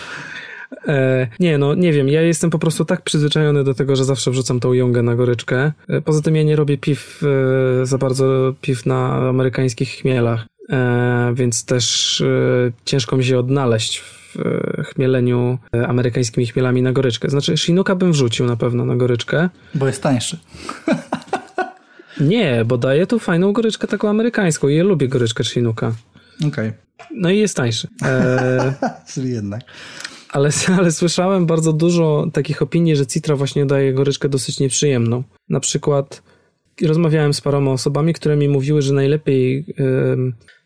E, nie, no nie wiem, ja jestem po prostu tak przyzwyczajony do tego, że zawsze wrzucam tą jongę na goryczkę. E, poza tym ja nie robię piw e, za bardzo piw na amerykańskich chmielach, więc też e, ciężko mi się odnaleźć w e, chmieleniu e, amerykańskimi chmielami na goryczkę. Znaczy, Shinuka bym wrzucił na pewno na goryczkę. Bo jest tańszy. Nie, bo daje tu fajną goryczkę taką amerykańską i ja lubię goryczkę Shinuka. Okej, No i jest tańszy. E, czyli jednak. ale, ale słyszałem bardzo dużo takich opinii, że citra właśnie daje goryczkę dosyć nieprzyjemną. Na przykład rozmawiałem z paroma osobami, które mi mówiły, że najlepiej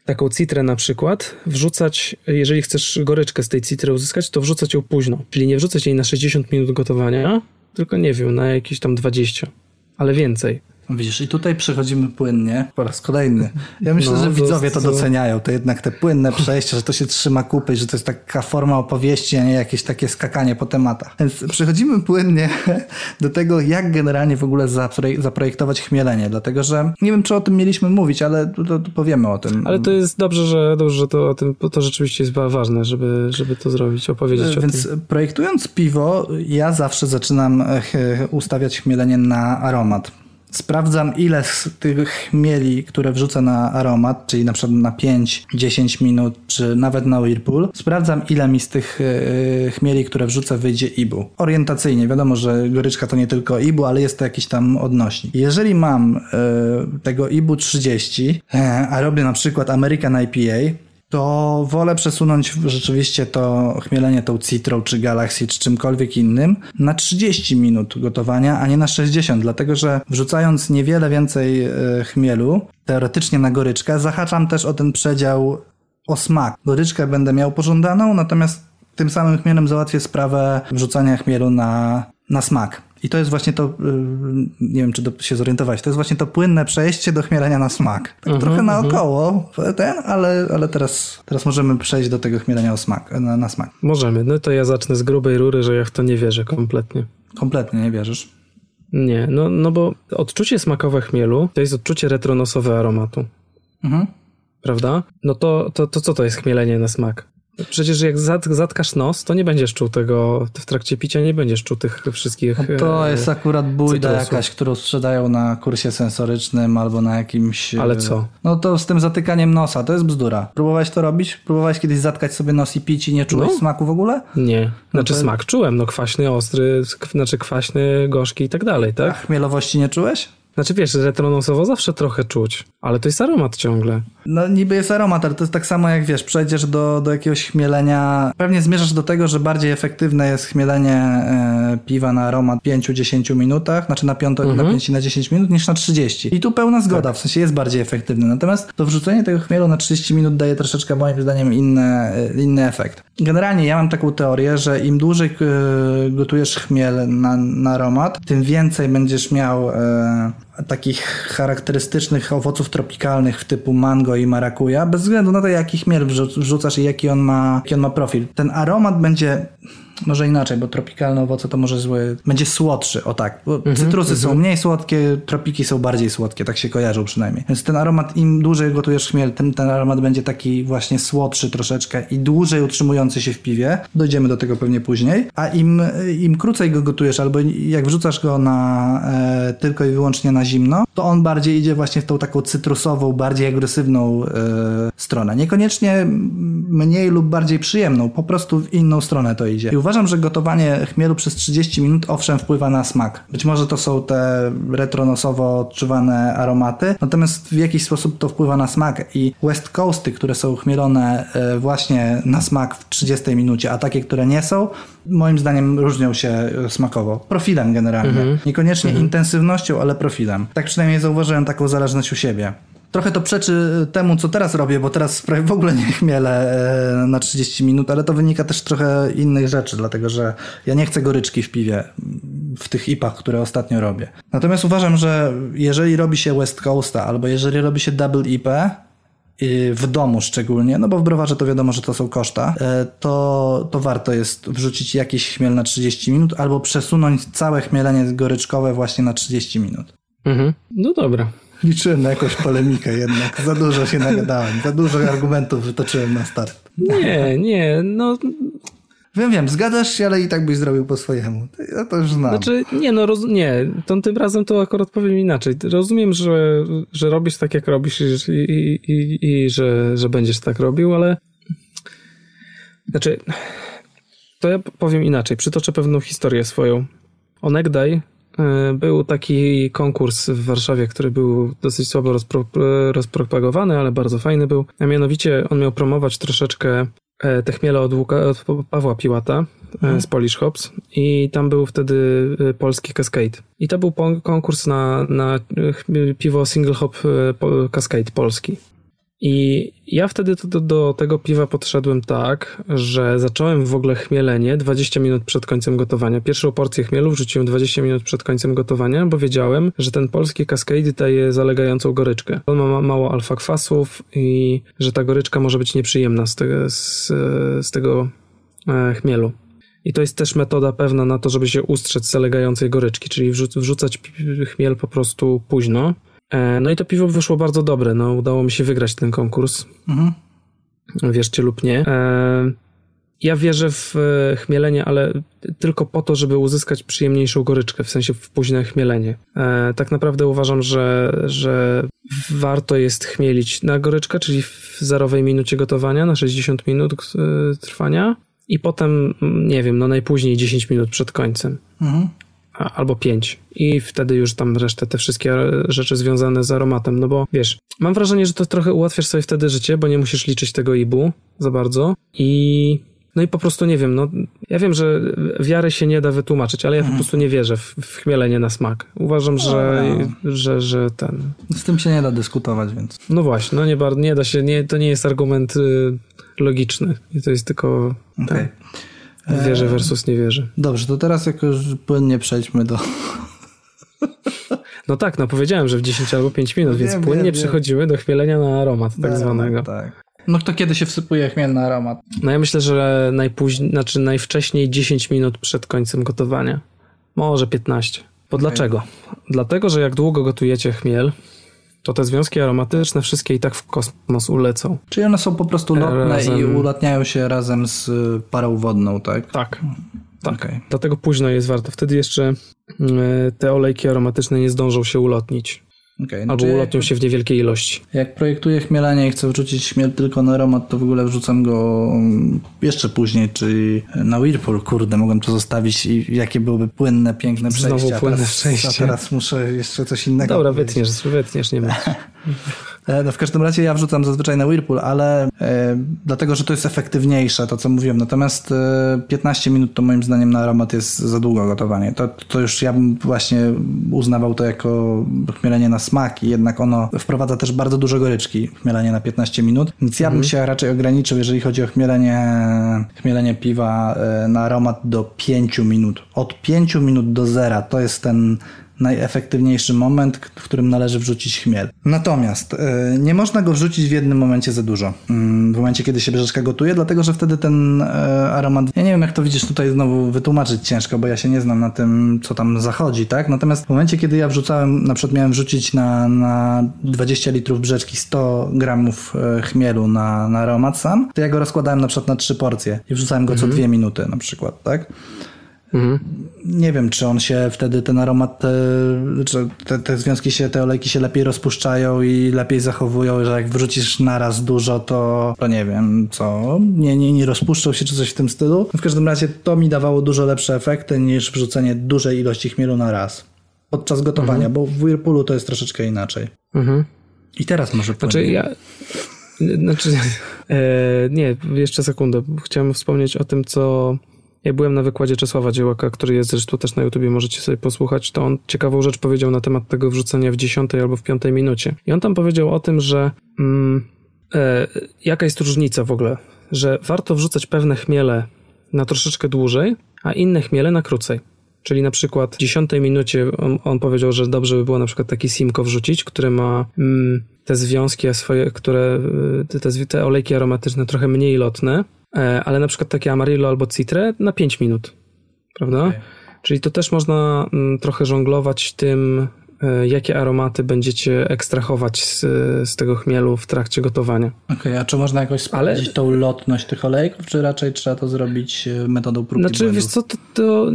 taką citrę na przykład wrzucać, jeżeli chcesz goryczkę z tej citry uzyskać, to wrzucać ją późno. Czyli nie wrzucać jej na 60 minut gotowania, tylko nie wiem, na jakieś tam 20, ale więcej. Widzisz, i tutaj przechodzimy płynnie po raz kolejny. Ja myślę, No, że widzowie to to- doceniają. To jednak te płynne przejście, że to się trzyma kupy, że to jest taka forma opowieści, a nie jakieś takie skakanie po tematach. Więc przechodzimy płynnie do tego, jak generalnie w ogóle zaprojek- zaprojektować chmielenie. Dlatego, że nie wiem, czy o tym mieliśmy mówić, ale to, to powiemy o tym. Ale to jest dobrze, że, dobrze, że to o tym, to rzeczywiście jest ważne, żeby, żeby to zrobić, opowiedzieć o Więc tym. projektując piwo, ja zawsze zaczynam e, ustawiać chmielenie na aromat. Sprawdzam, ile z tych chmieli, które wrzucę na aromat, czyli na przykład na 5-10 minut, czy nawet na Whirlpool. Sprawdzam, ile mi z tych e, chmieli, które wrzucę, wyjdzie IBU. Orientacyjnie, wiadomo, że goryczka to nie tylko IBU, ale jest to jakiś tam odnośnik. Jeżeli mam e, tego IBU 30, e, a robię na przykład American IPA, to wolę przesunąć rzeczywiście to chmielenie tą Citrą, czy Galaxy, czy czymkolwiek innym na 30 minut gotowania, a nie na 60, dlatego że wrzucając niewiele więcej e, chmielu, teoretycznie na goryczkę, zahaczam też o ten przedział o smak. Goryczkę będę miał pożądaną, natomiast tym samym chmielem załatwię sprawę wrzucania chmielu na, na smak. I to jest właśnie to, yy, nie wiem czy do, się zorientowałeś, to jest właśnie to płynne przejście do chmielenia na smak. Tak trochę naokoło, ten, ale, ale teraz, teraz możemy przejść do tego chmielenia o smak, na, na smak. Możemy. No to ja zacznę z grubej rury, że ja w to nie wierzę kompletnie. Kompletnie nie wierzysz. Nie, no, no bo odczucie smakowe chmielu to jest odczucie retronosowe aromatu, Mhm. prawda? No to, to, to co to jest chmielenie na smak? Przecież jak zat, zatkasz nos, to nie będziesz czuł tego, w trakcie picia nie będziesz czuł tych wszystkich... No to e, jest akurat bójda cytrusów. jakaś, którą sprzedają na kursie sensorycznym albo na jakimś... Ale e, co? No to z tym zatykaniem nosa, to jest bzdura. Próbowałeś to robić? Próbowałeś kiedyś zatkać sobie nos i pić i nie czułeś No. smaku w ogóle? Nie. Znaczy to- smak czułem, no kwaśny, ostry, znaczy kwaśny, gorzki i tak dalej, A tak? chmielowości nie czułeś? Znaczy wiesz, retronosowo zawsze trochę czuć, ale to jest aromat ciągle. No niby jest aromat, ale to jest tak samo jak wiesz, przejdziesz do, do jakiegoś chmielenia, pewnie zmierzasz do tego, że bardziej efektywne jest chmielenie e, piwa na aromat 5-10 minutach, znaczy na, piąto, na 5 i na 10 minut niż na 30. I tu pełna zgoda, w sensie jest bardziej efektywne. Natomiast to wrzucenie tego chmielu na 30 minut daje troszeczkę moim zdaniem inny, e, inny efekt. Generalnie ja mam taką teorię, że im dłużej e, gotujesz chmiel na, na aromat, tym więcej będziesz miał e, takich charakterystycznych owoców tropikalnych w typu mango i marakuja, bez względu na to, jaki chmiel wrzu- wrzucasz i jaki on ma, jaki on ma profil. Ten aromat będzie może inaczej, bo tropikalne owoce to może zły. Będzie słodszy, o tak. Bo cytrusy są mniej słodkie, tropiki są bardziej słodkie, tak się kojarzą przynajmniej. Więc ten aromat, im dłużej gotujesz chmiel, tym ten aromat będzie taki właśnie słodszy troszeczkę i dłużej utrzymujący się w piwie. Dojdziemy do tego pewnie później. A im, im krócej go gotujesz, albo jak wrzucasz go na e, tylko i wyłącznie na zimno, to on bardziej idzie właśnie w tą taką cytrusową, bardziej agresywną e, stronę. Niekoniecznie mniej lub bardziej przyjemną, po prostu w inną stronę to idzie. I uważam, że gotowanie chmielu przez 30 minut owszem wpływa na smak. Być może to są te retronosowo odczuwane aromaty, natomiast w jakiś sposób to wpływa na smak i West Coasty, które są chmielone e, właśnie na smak w 30 minucie, a takie, które nie są, moim zdaniem różnią się smakowo. Profilem generalnie. Niekoniecznie intensywnością, ale profilem. Tak przynajmniej zauważyłem taką zależność u siebie. Trochę to przeczy temu, co teraz robię, bo teraz prawie w ogóle nie chmielę e, na 30 minut, ale to wynika też trochę innych rzeczy, dlatego że ja nie chcę goryczki w piwie, w tych ipach, które ostatnio robię. Natomiast uważam, że jeżeli robi się West Coasta, albo jeżeli robi się Double IP, i w domu szczególnie, no bo w browarze to wiadomo, że to są koszta, e, to, to warto jest wrzucić jakiś chmiel na 30 minut albo przesunąć całe chmielenie goryczkowe właśnie na 30 minut. Mhm. No dobra. Liczyłem na jakąś polemikę jednak. Za dużo się nagadałem. Za dużo argumentów wytoczyłem na start. Nie, nie, no Wiem, wiem, zgadzasz się, ale i tak byś zrobił po swojemu. Ja to już znam. Znaczy, nie, no roz, nie, to tym razem to akurat powiem inaczej. Rozumiem, że, że robisz tak, jak robisz i, i, i, i że, że będziesz tak robił, ale znaczy, to ja powiem inaczej. Przytoczę pewną historię swoją. Onegdaj był taki konkurs w Warszawie, który był dosyć słabo rozpro, rozpropagowany, ale bardzo fajny był. A mianowicie on miał promować troszeczkę e, te chmiele od, Łuka, od Pawła Piłata e, z Polish Hops i tam był wtedy e, polski Cascade. I to był konkurs na, na e, piwo single hop e, Cascade polski. I ja wtedy do, do, tego piwa podszedłem tak, że zacząłem w ogóle chmielenie 20 minut przed końcem gotowania. Pierwszą porcję chmielu wrzuciłem 20 minut przed końcem gotowania, bo wiedziałem, że ten polski Cascade daje zalegającą goryczkę. On ma mało alfa kwasów i że ta goryczka może być nieprzyjemna z, z, z tego e, chmielu. I to jest też metoda pewna na to, żeby się ustrzec zalegającej goryczki, czyli wrzuc wrzucać chmiel po prostu późno. E, no i to piwo wyszło bardzo dobre. No, udało mi się wygrać ten konkurs. Mhm. Wierzcie lub nie. E, ja wierzę w e, chmielenie, ale tylko po to, żeby uzyskać przyjemniejszą goryczkę, w sensie w późne chmielenie. Tak naprawdę uważam, że, że warto jest chmielić na goryczkę, czyli w zerowej minucie gotowania, na 60 minut trwania i potem, nie wiem, no najpóźniej 10 minut przed końcem. Mhm. Albo 5. I wtedy już tam resztę, te wszystkie rzeczy związane z aromatem. No bo wiesz, mam wrażenie, że to trochę ułatwiasz sobie wtedy życie, bo nie musisz liczyć tego IBU za bardzo. I no i po prostu nie wiem, no ja wiem, że wiary się nie da wytłumaczyć, ale ja mhm. po prostu nie wierzę w, w chmielenie na smak. Uważam, że, no. że, że ten... Z tym się nie da dyskutować, więc... No właśnie, no nie, nie da się, nie, to nie jest argument y, logiczny. To jest tylko okay. ten, wierzę versus nie wierzę. Dobrze, to teraz jakoś płynnie przejdźmy do... No tak, no powiedziałem, że w 10 albo 5 minut, wiem, więc płynnie wiem, przechodzimy wiem. do chmielenia na aromat tak no, zwanego. Tak. No to kiedy się wsypuje chmielny aromat? No ja myślę, że najpóźniej, znaczy najwcześniej 10 minut przed końcem gotowania. Może 15. Bo okay. dlaczego? Dlatego, że jak długo gotujecie chmiel, to te związki aromatyczne wszystkie i tak w kosmos ulecą. Czyli one są po prostu lotne razem... i ulatniają się razem z parą wodną, tak? Tak. Tak. Okay. Dlatego późno jest warto. Wtedy jeszcze y, te olejki aromatyczne nie zdążą się ulotnić. Okay, no Albo ulotnią się w niewielkiej ilości. Jak projektuję chmielenie i chcę wrzucić chmiel tylko na aromat, to w ogóle wrzucam go mm, jeszcze później, czyli na Whirlpool. Kurde, mogłem to zostawić i jakie byłyby płynne, piękne przejścia. Znowu płynne przejście. A teraz muszę jeszcze coś innego Dobra, wytniesz, wytniesz, nie ma. E, no w każdym razie ja wrzucam zazwyczaj na Whirlpool, ale e, dlatego, że to jest efektywniejsze, to co mówiłem. Natomiast e, 15 minut to moim zdaniem na aromat jest za długo gotowanie. To, to już ja bym właśnie uznawał to jako chmielenie na smak i jednak ono wprowadza też bardzo dużo goryczki, chmielenie na 15 minut. Więc ja bym mhm. się raczej ograniczył, jeżeli chodzi o chmielenie, chmielenie piwa e, na aromat do 5 minut. Od 5 minut do zera to jest ten najefektywniejszy moment, w którym należy wrzucić chmiel. Natomiast yy, nie można go wrzucić w jednym momencie za dużo. Yy, w momencie, kiedy się bierzeczka gotuje, dlatego że wtedy ten yy, aromat. Ja nie wiem, jak to widzisz tutaj znowu wytłumaczyć ciężko, bo ja się nie znam na tym, co tam zachodzi, tak? Natomiast w momencie, kiedy ja wrzucałem, na przykład miałem wrzucić na, na 20 litrów brzeczki 100 gramów e, chmielu na, na aromat sam, to ja go rozkładałem na przykład na trzy porcje i wrzucałem go mhm. co dwie minuty na przykład, tak? Mhm. Nie wiem, czy on się wtedy, ten aromat, te, czy te, te, związki się, te olejki się lepiej rozpuszczają i lepiej zachowują, że jak wrzucisz naraz dużo, to, to nie wiem, co, nie, nie, nie rozpuszczą się, czy coś w tym stylu. W każdym razie to mi dawało dużo lepsze efekty niż wrzucenie dużej ilości chmielu na raz. Podczas gotowania, mhm. bo w Whirlpoolu to jest troszeczkę inaczej. Mhm. I teraz może Znaczy ja... Znaczy, e, nie, jeszcze sekundę. Chciałem wspomnieć o tym, co ja byłem na wykładzie Czesława Dziełaka, który jest zresztą też na YouTubie, możecie sobie posłuchać, to on ciekawą rzecz powiedział na temat tego wrzucenia w dziesiątej albo w piątej minucie. I on tam powiedział o tym, że mm, e, jaka jest różnica w ogóle, że warto wrzucać pewne chmiele na troszeczkę dłużej, a inne chmiele na krócej. Czyli na przykład w dziesiątej minucie on, on, powiedział, że dobrze by było na przykład taki simko wrzucić, który ma mm, te związki swoje, które, y, te, te olejki aromatyczne trochę mniej lotne, ale na przykład takie Amarillo albo Citre na 5 minut, prawda? Okay. Czyli to też można mm, trochę żonglować tym, e, jakie aromaty będziecie ekstrahować z, z tego chmielu w trakcie gotowania. Okej, okay, a czy można jakoś sprawdzić Ale... tą lotność tych olejków, czy raczej trzeba to zrobić e, metodą próbki Znaczy, błędów? wiesz co, to, to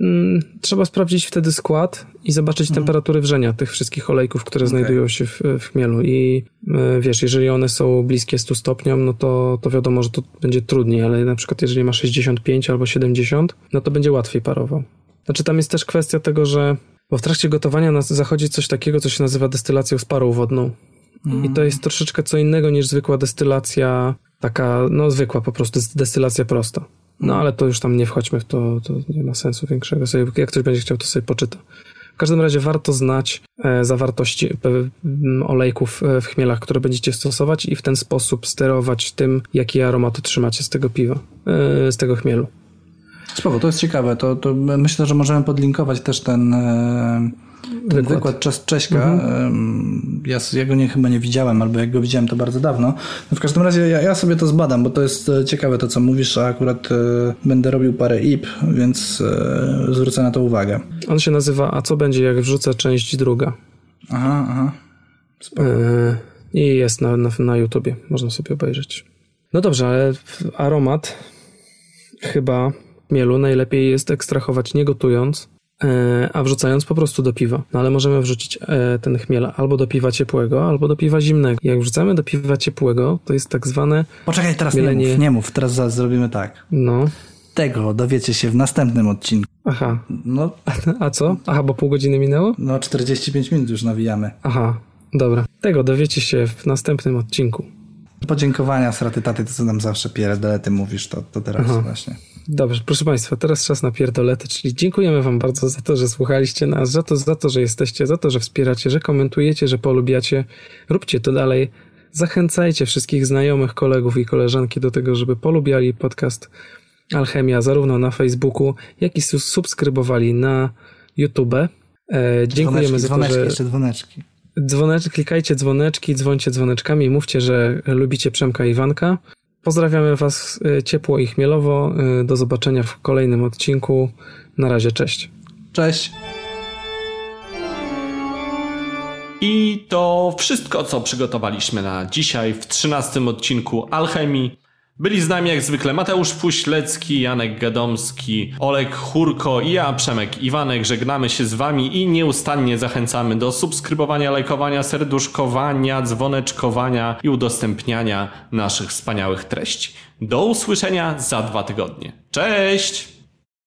mm, trzeba sprawdzić wtedy skład i zobaczyć mhm. temperatury wrzenia tych wszystkich olejków, które okay. znajdują się w, w chmielu i y, wiesz, jeżeli one są bliskie 100 stopniom, no to, to wiadomo, że to będzie trudniej, ale na przykład jeżeli ma 65 albo 70, no to będzie łatwiej parował. Znaczy tam jest też kwestia tego, że bo w trakcie gotowania nas zachodzi coś takiego, co się nazywa destylacją z parą wodną. Mm. I to jest troszeczkę co innego niż zwykła destylacja, taka, no zwykła po prostu, destylacja prosta. No ale to już tam nie wchodźmy w to, to nie ma sensu większego. Sobie, jak ktoś będzie chciał, to sobie poczyta każdym razie warto znać e, zawartość e, olejków e, w chmielach, które będziecie stosować i w ten sposób sterować tym, jaki aromat trzymacie z tego piwa, z tego chmielu. Spoko, to jest ciekawe. To, to myślę, że możemy podlinkować też ten, e, ten Wykład. wykład, Czes Cześka. Em, Ja, ja go nie, chyba nie widziałem, albo jak go widziałem, to bardzo dawno. No w każdym razie ja, ja sobie to zbadam, bo to jest e, ciekawe to, co mówisz, a akurat e, będę robił parę IP, więc zwrócę na to uwagę. On się nazywa A co będzie, jak wrzucę część druga. Aha, aha. E, I jest na, na, na YouTubie, można sobie obejrzeć. No dobrze, ale aromat chyba mielu najlepiej jest ekstrahować nie gotując, e, a wrzucając po prostu do piwa. No ale możemy wrzucić e, ten chmiel albo do piwa ciepłego, albo do piwa zimnego. Jak wrzucamy do piwa ciepłego, to jest tak zwane, Poczekaj, teraz nie Mielenie- mów, nie mów, teraz zrobimy tak. no, Tego dowiecie się w następnym odcinku. aha, No, a co? Aha, bo pół godziny minęło? no 45 minut już nawijamy. Aha, dobra. Tego dowiecie się w następnym odcinku. Podziękowania, sraty taty, to co nam zawsze pierdolety mówisz, to, to teraz Aha. właśnie. Dobrze, proszę Państwa, teraz czas na pierdolety, czyli dziękujemy Wam bardzo za to, że słuchaliście nas, za to, za to, że jesteście, za to, że wspieracie, że komentujecie, że polubiacie. Róbcie to dalej. Zachęcajcie wszystkich znajomych, kolegów i koleżanki do tego, żeby polubiali podcast Alchemia zarówno na Facebooku, jak i subskrybowali na YouTube. E, dziękujemy Dzwoneczki, za to, dzwoneczki, że... jeszcze dzwoneczki. Dzwonecz, klikajcie dzwoneczki, dzwońcie dzwoneczkami, mówcie, że lubicie Przemka i Iwanka. Pozdrawiamy Was y, ciepło i chmielowo. Y, Do zobaczenia w kolejnym odcinku. Na razie, cześć. Cześć. I to wszystko, co przygotowaliśmy na dzisiaj w 13 odcinku Alchemii. Byli z nami jak zwykle Mateusz Puślecki, Janek Gadomski, Olek Churko i ja, Przemek Iwanek. Żegnamy się z Wami i nieustannie zachęcamy do subskrybowania, lajkowania, serduszkowania, dzwoneczkowania i udostępniania naszych wspaniałych treści. Do usłyszenia za dwa tygodnie. Cześć!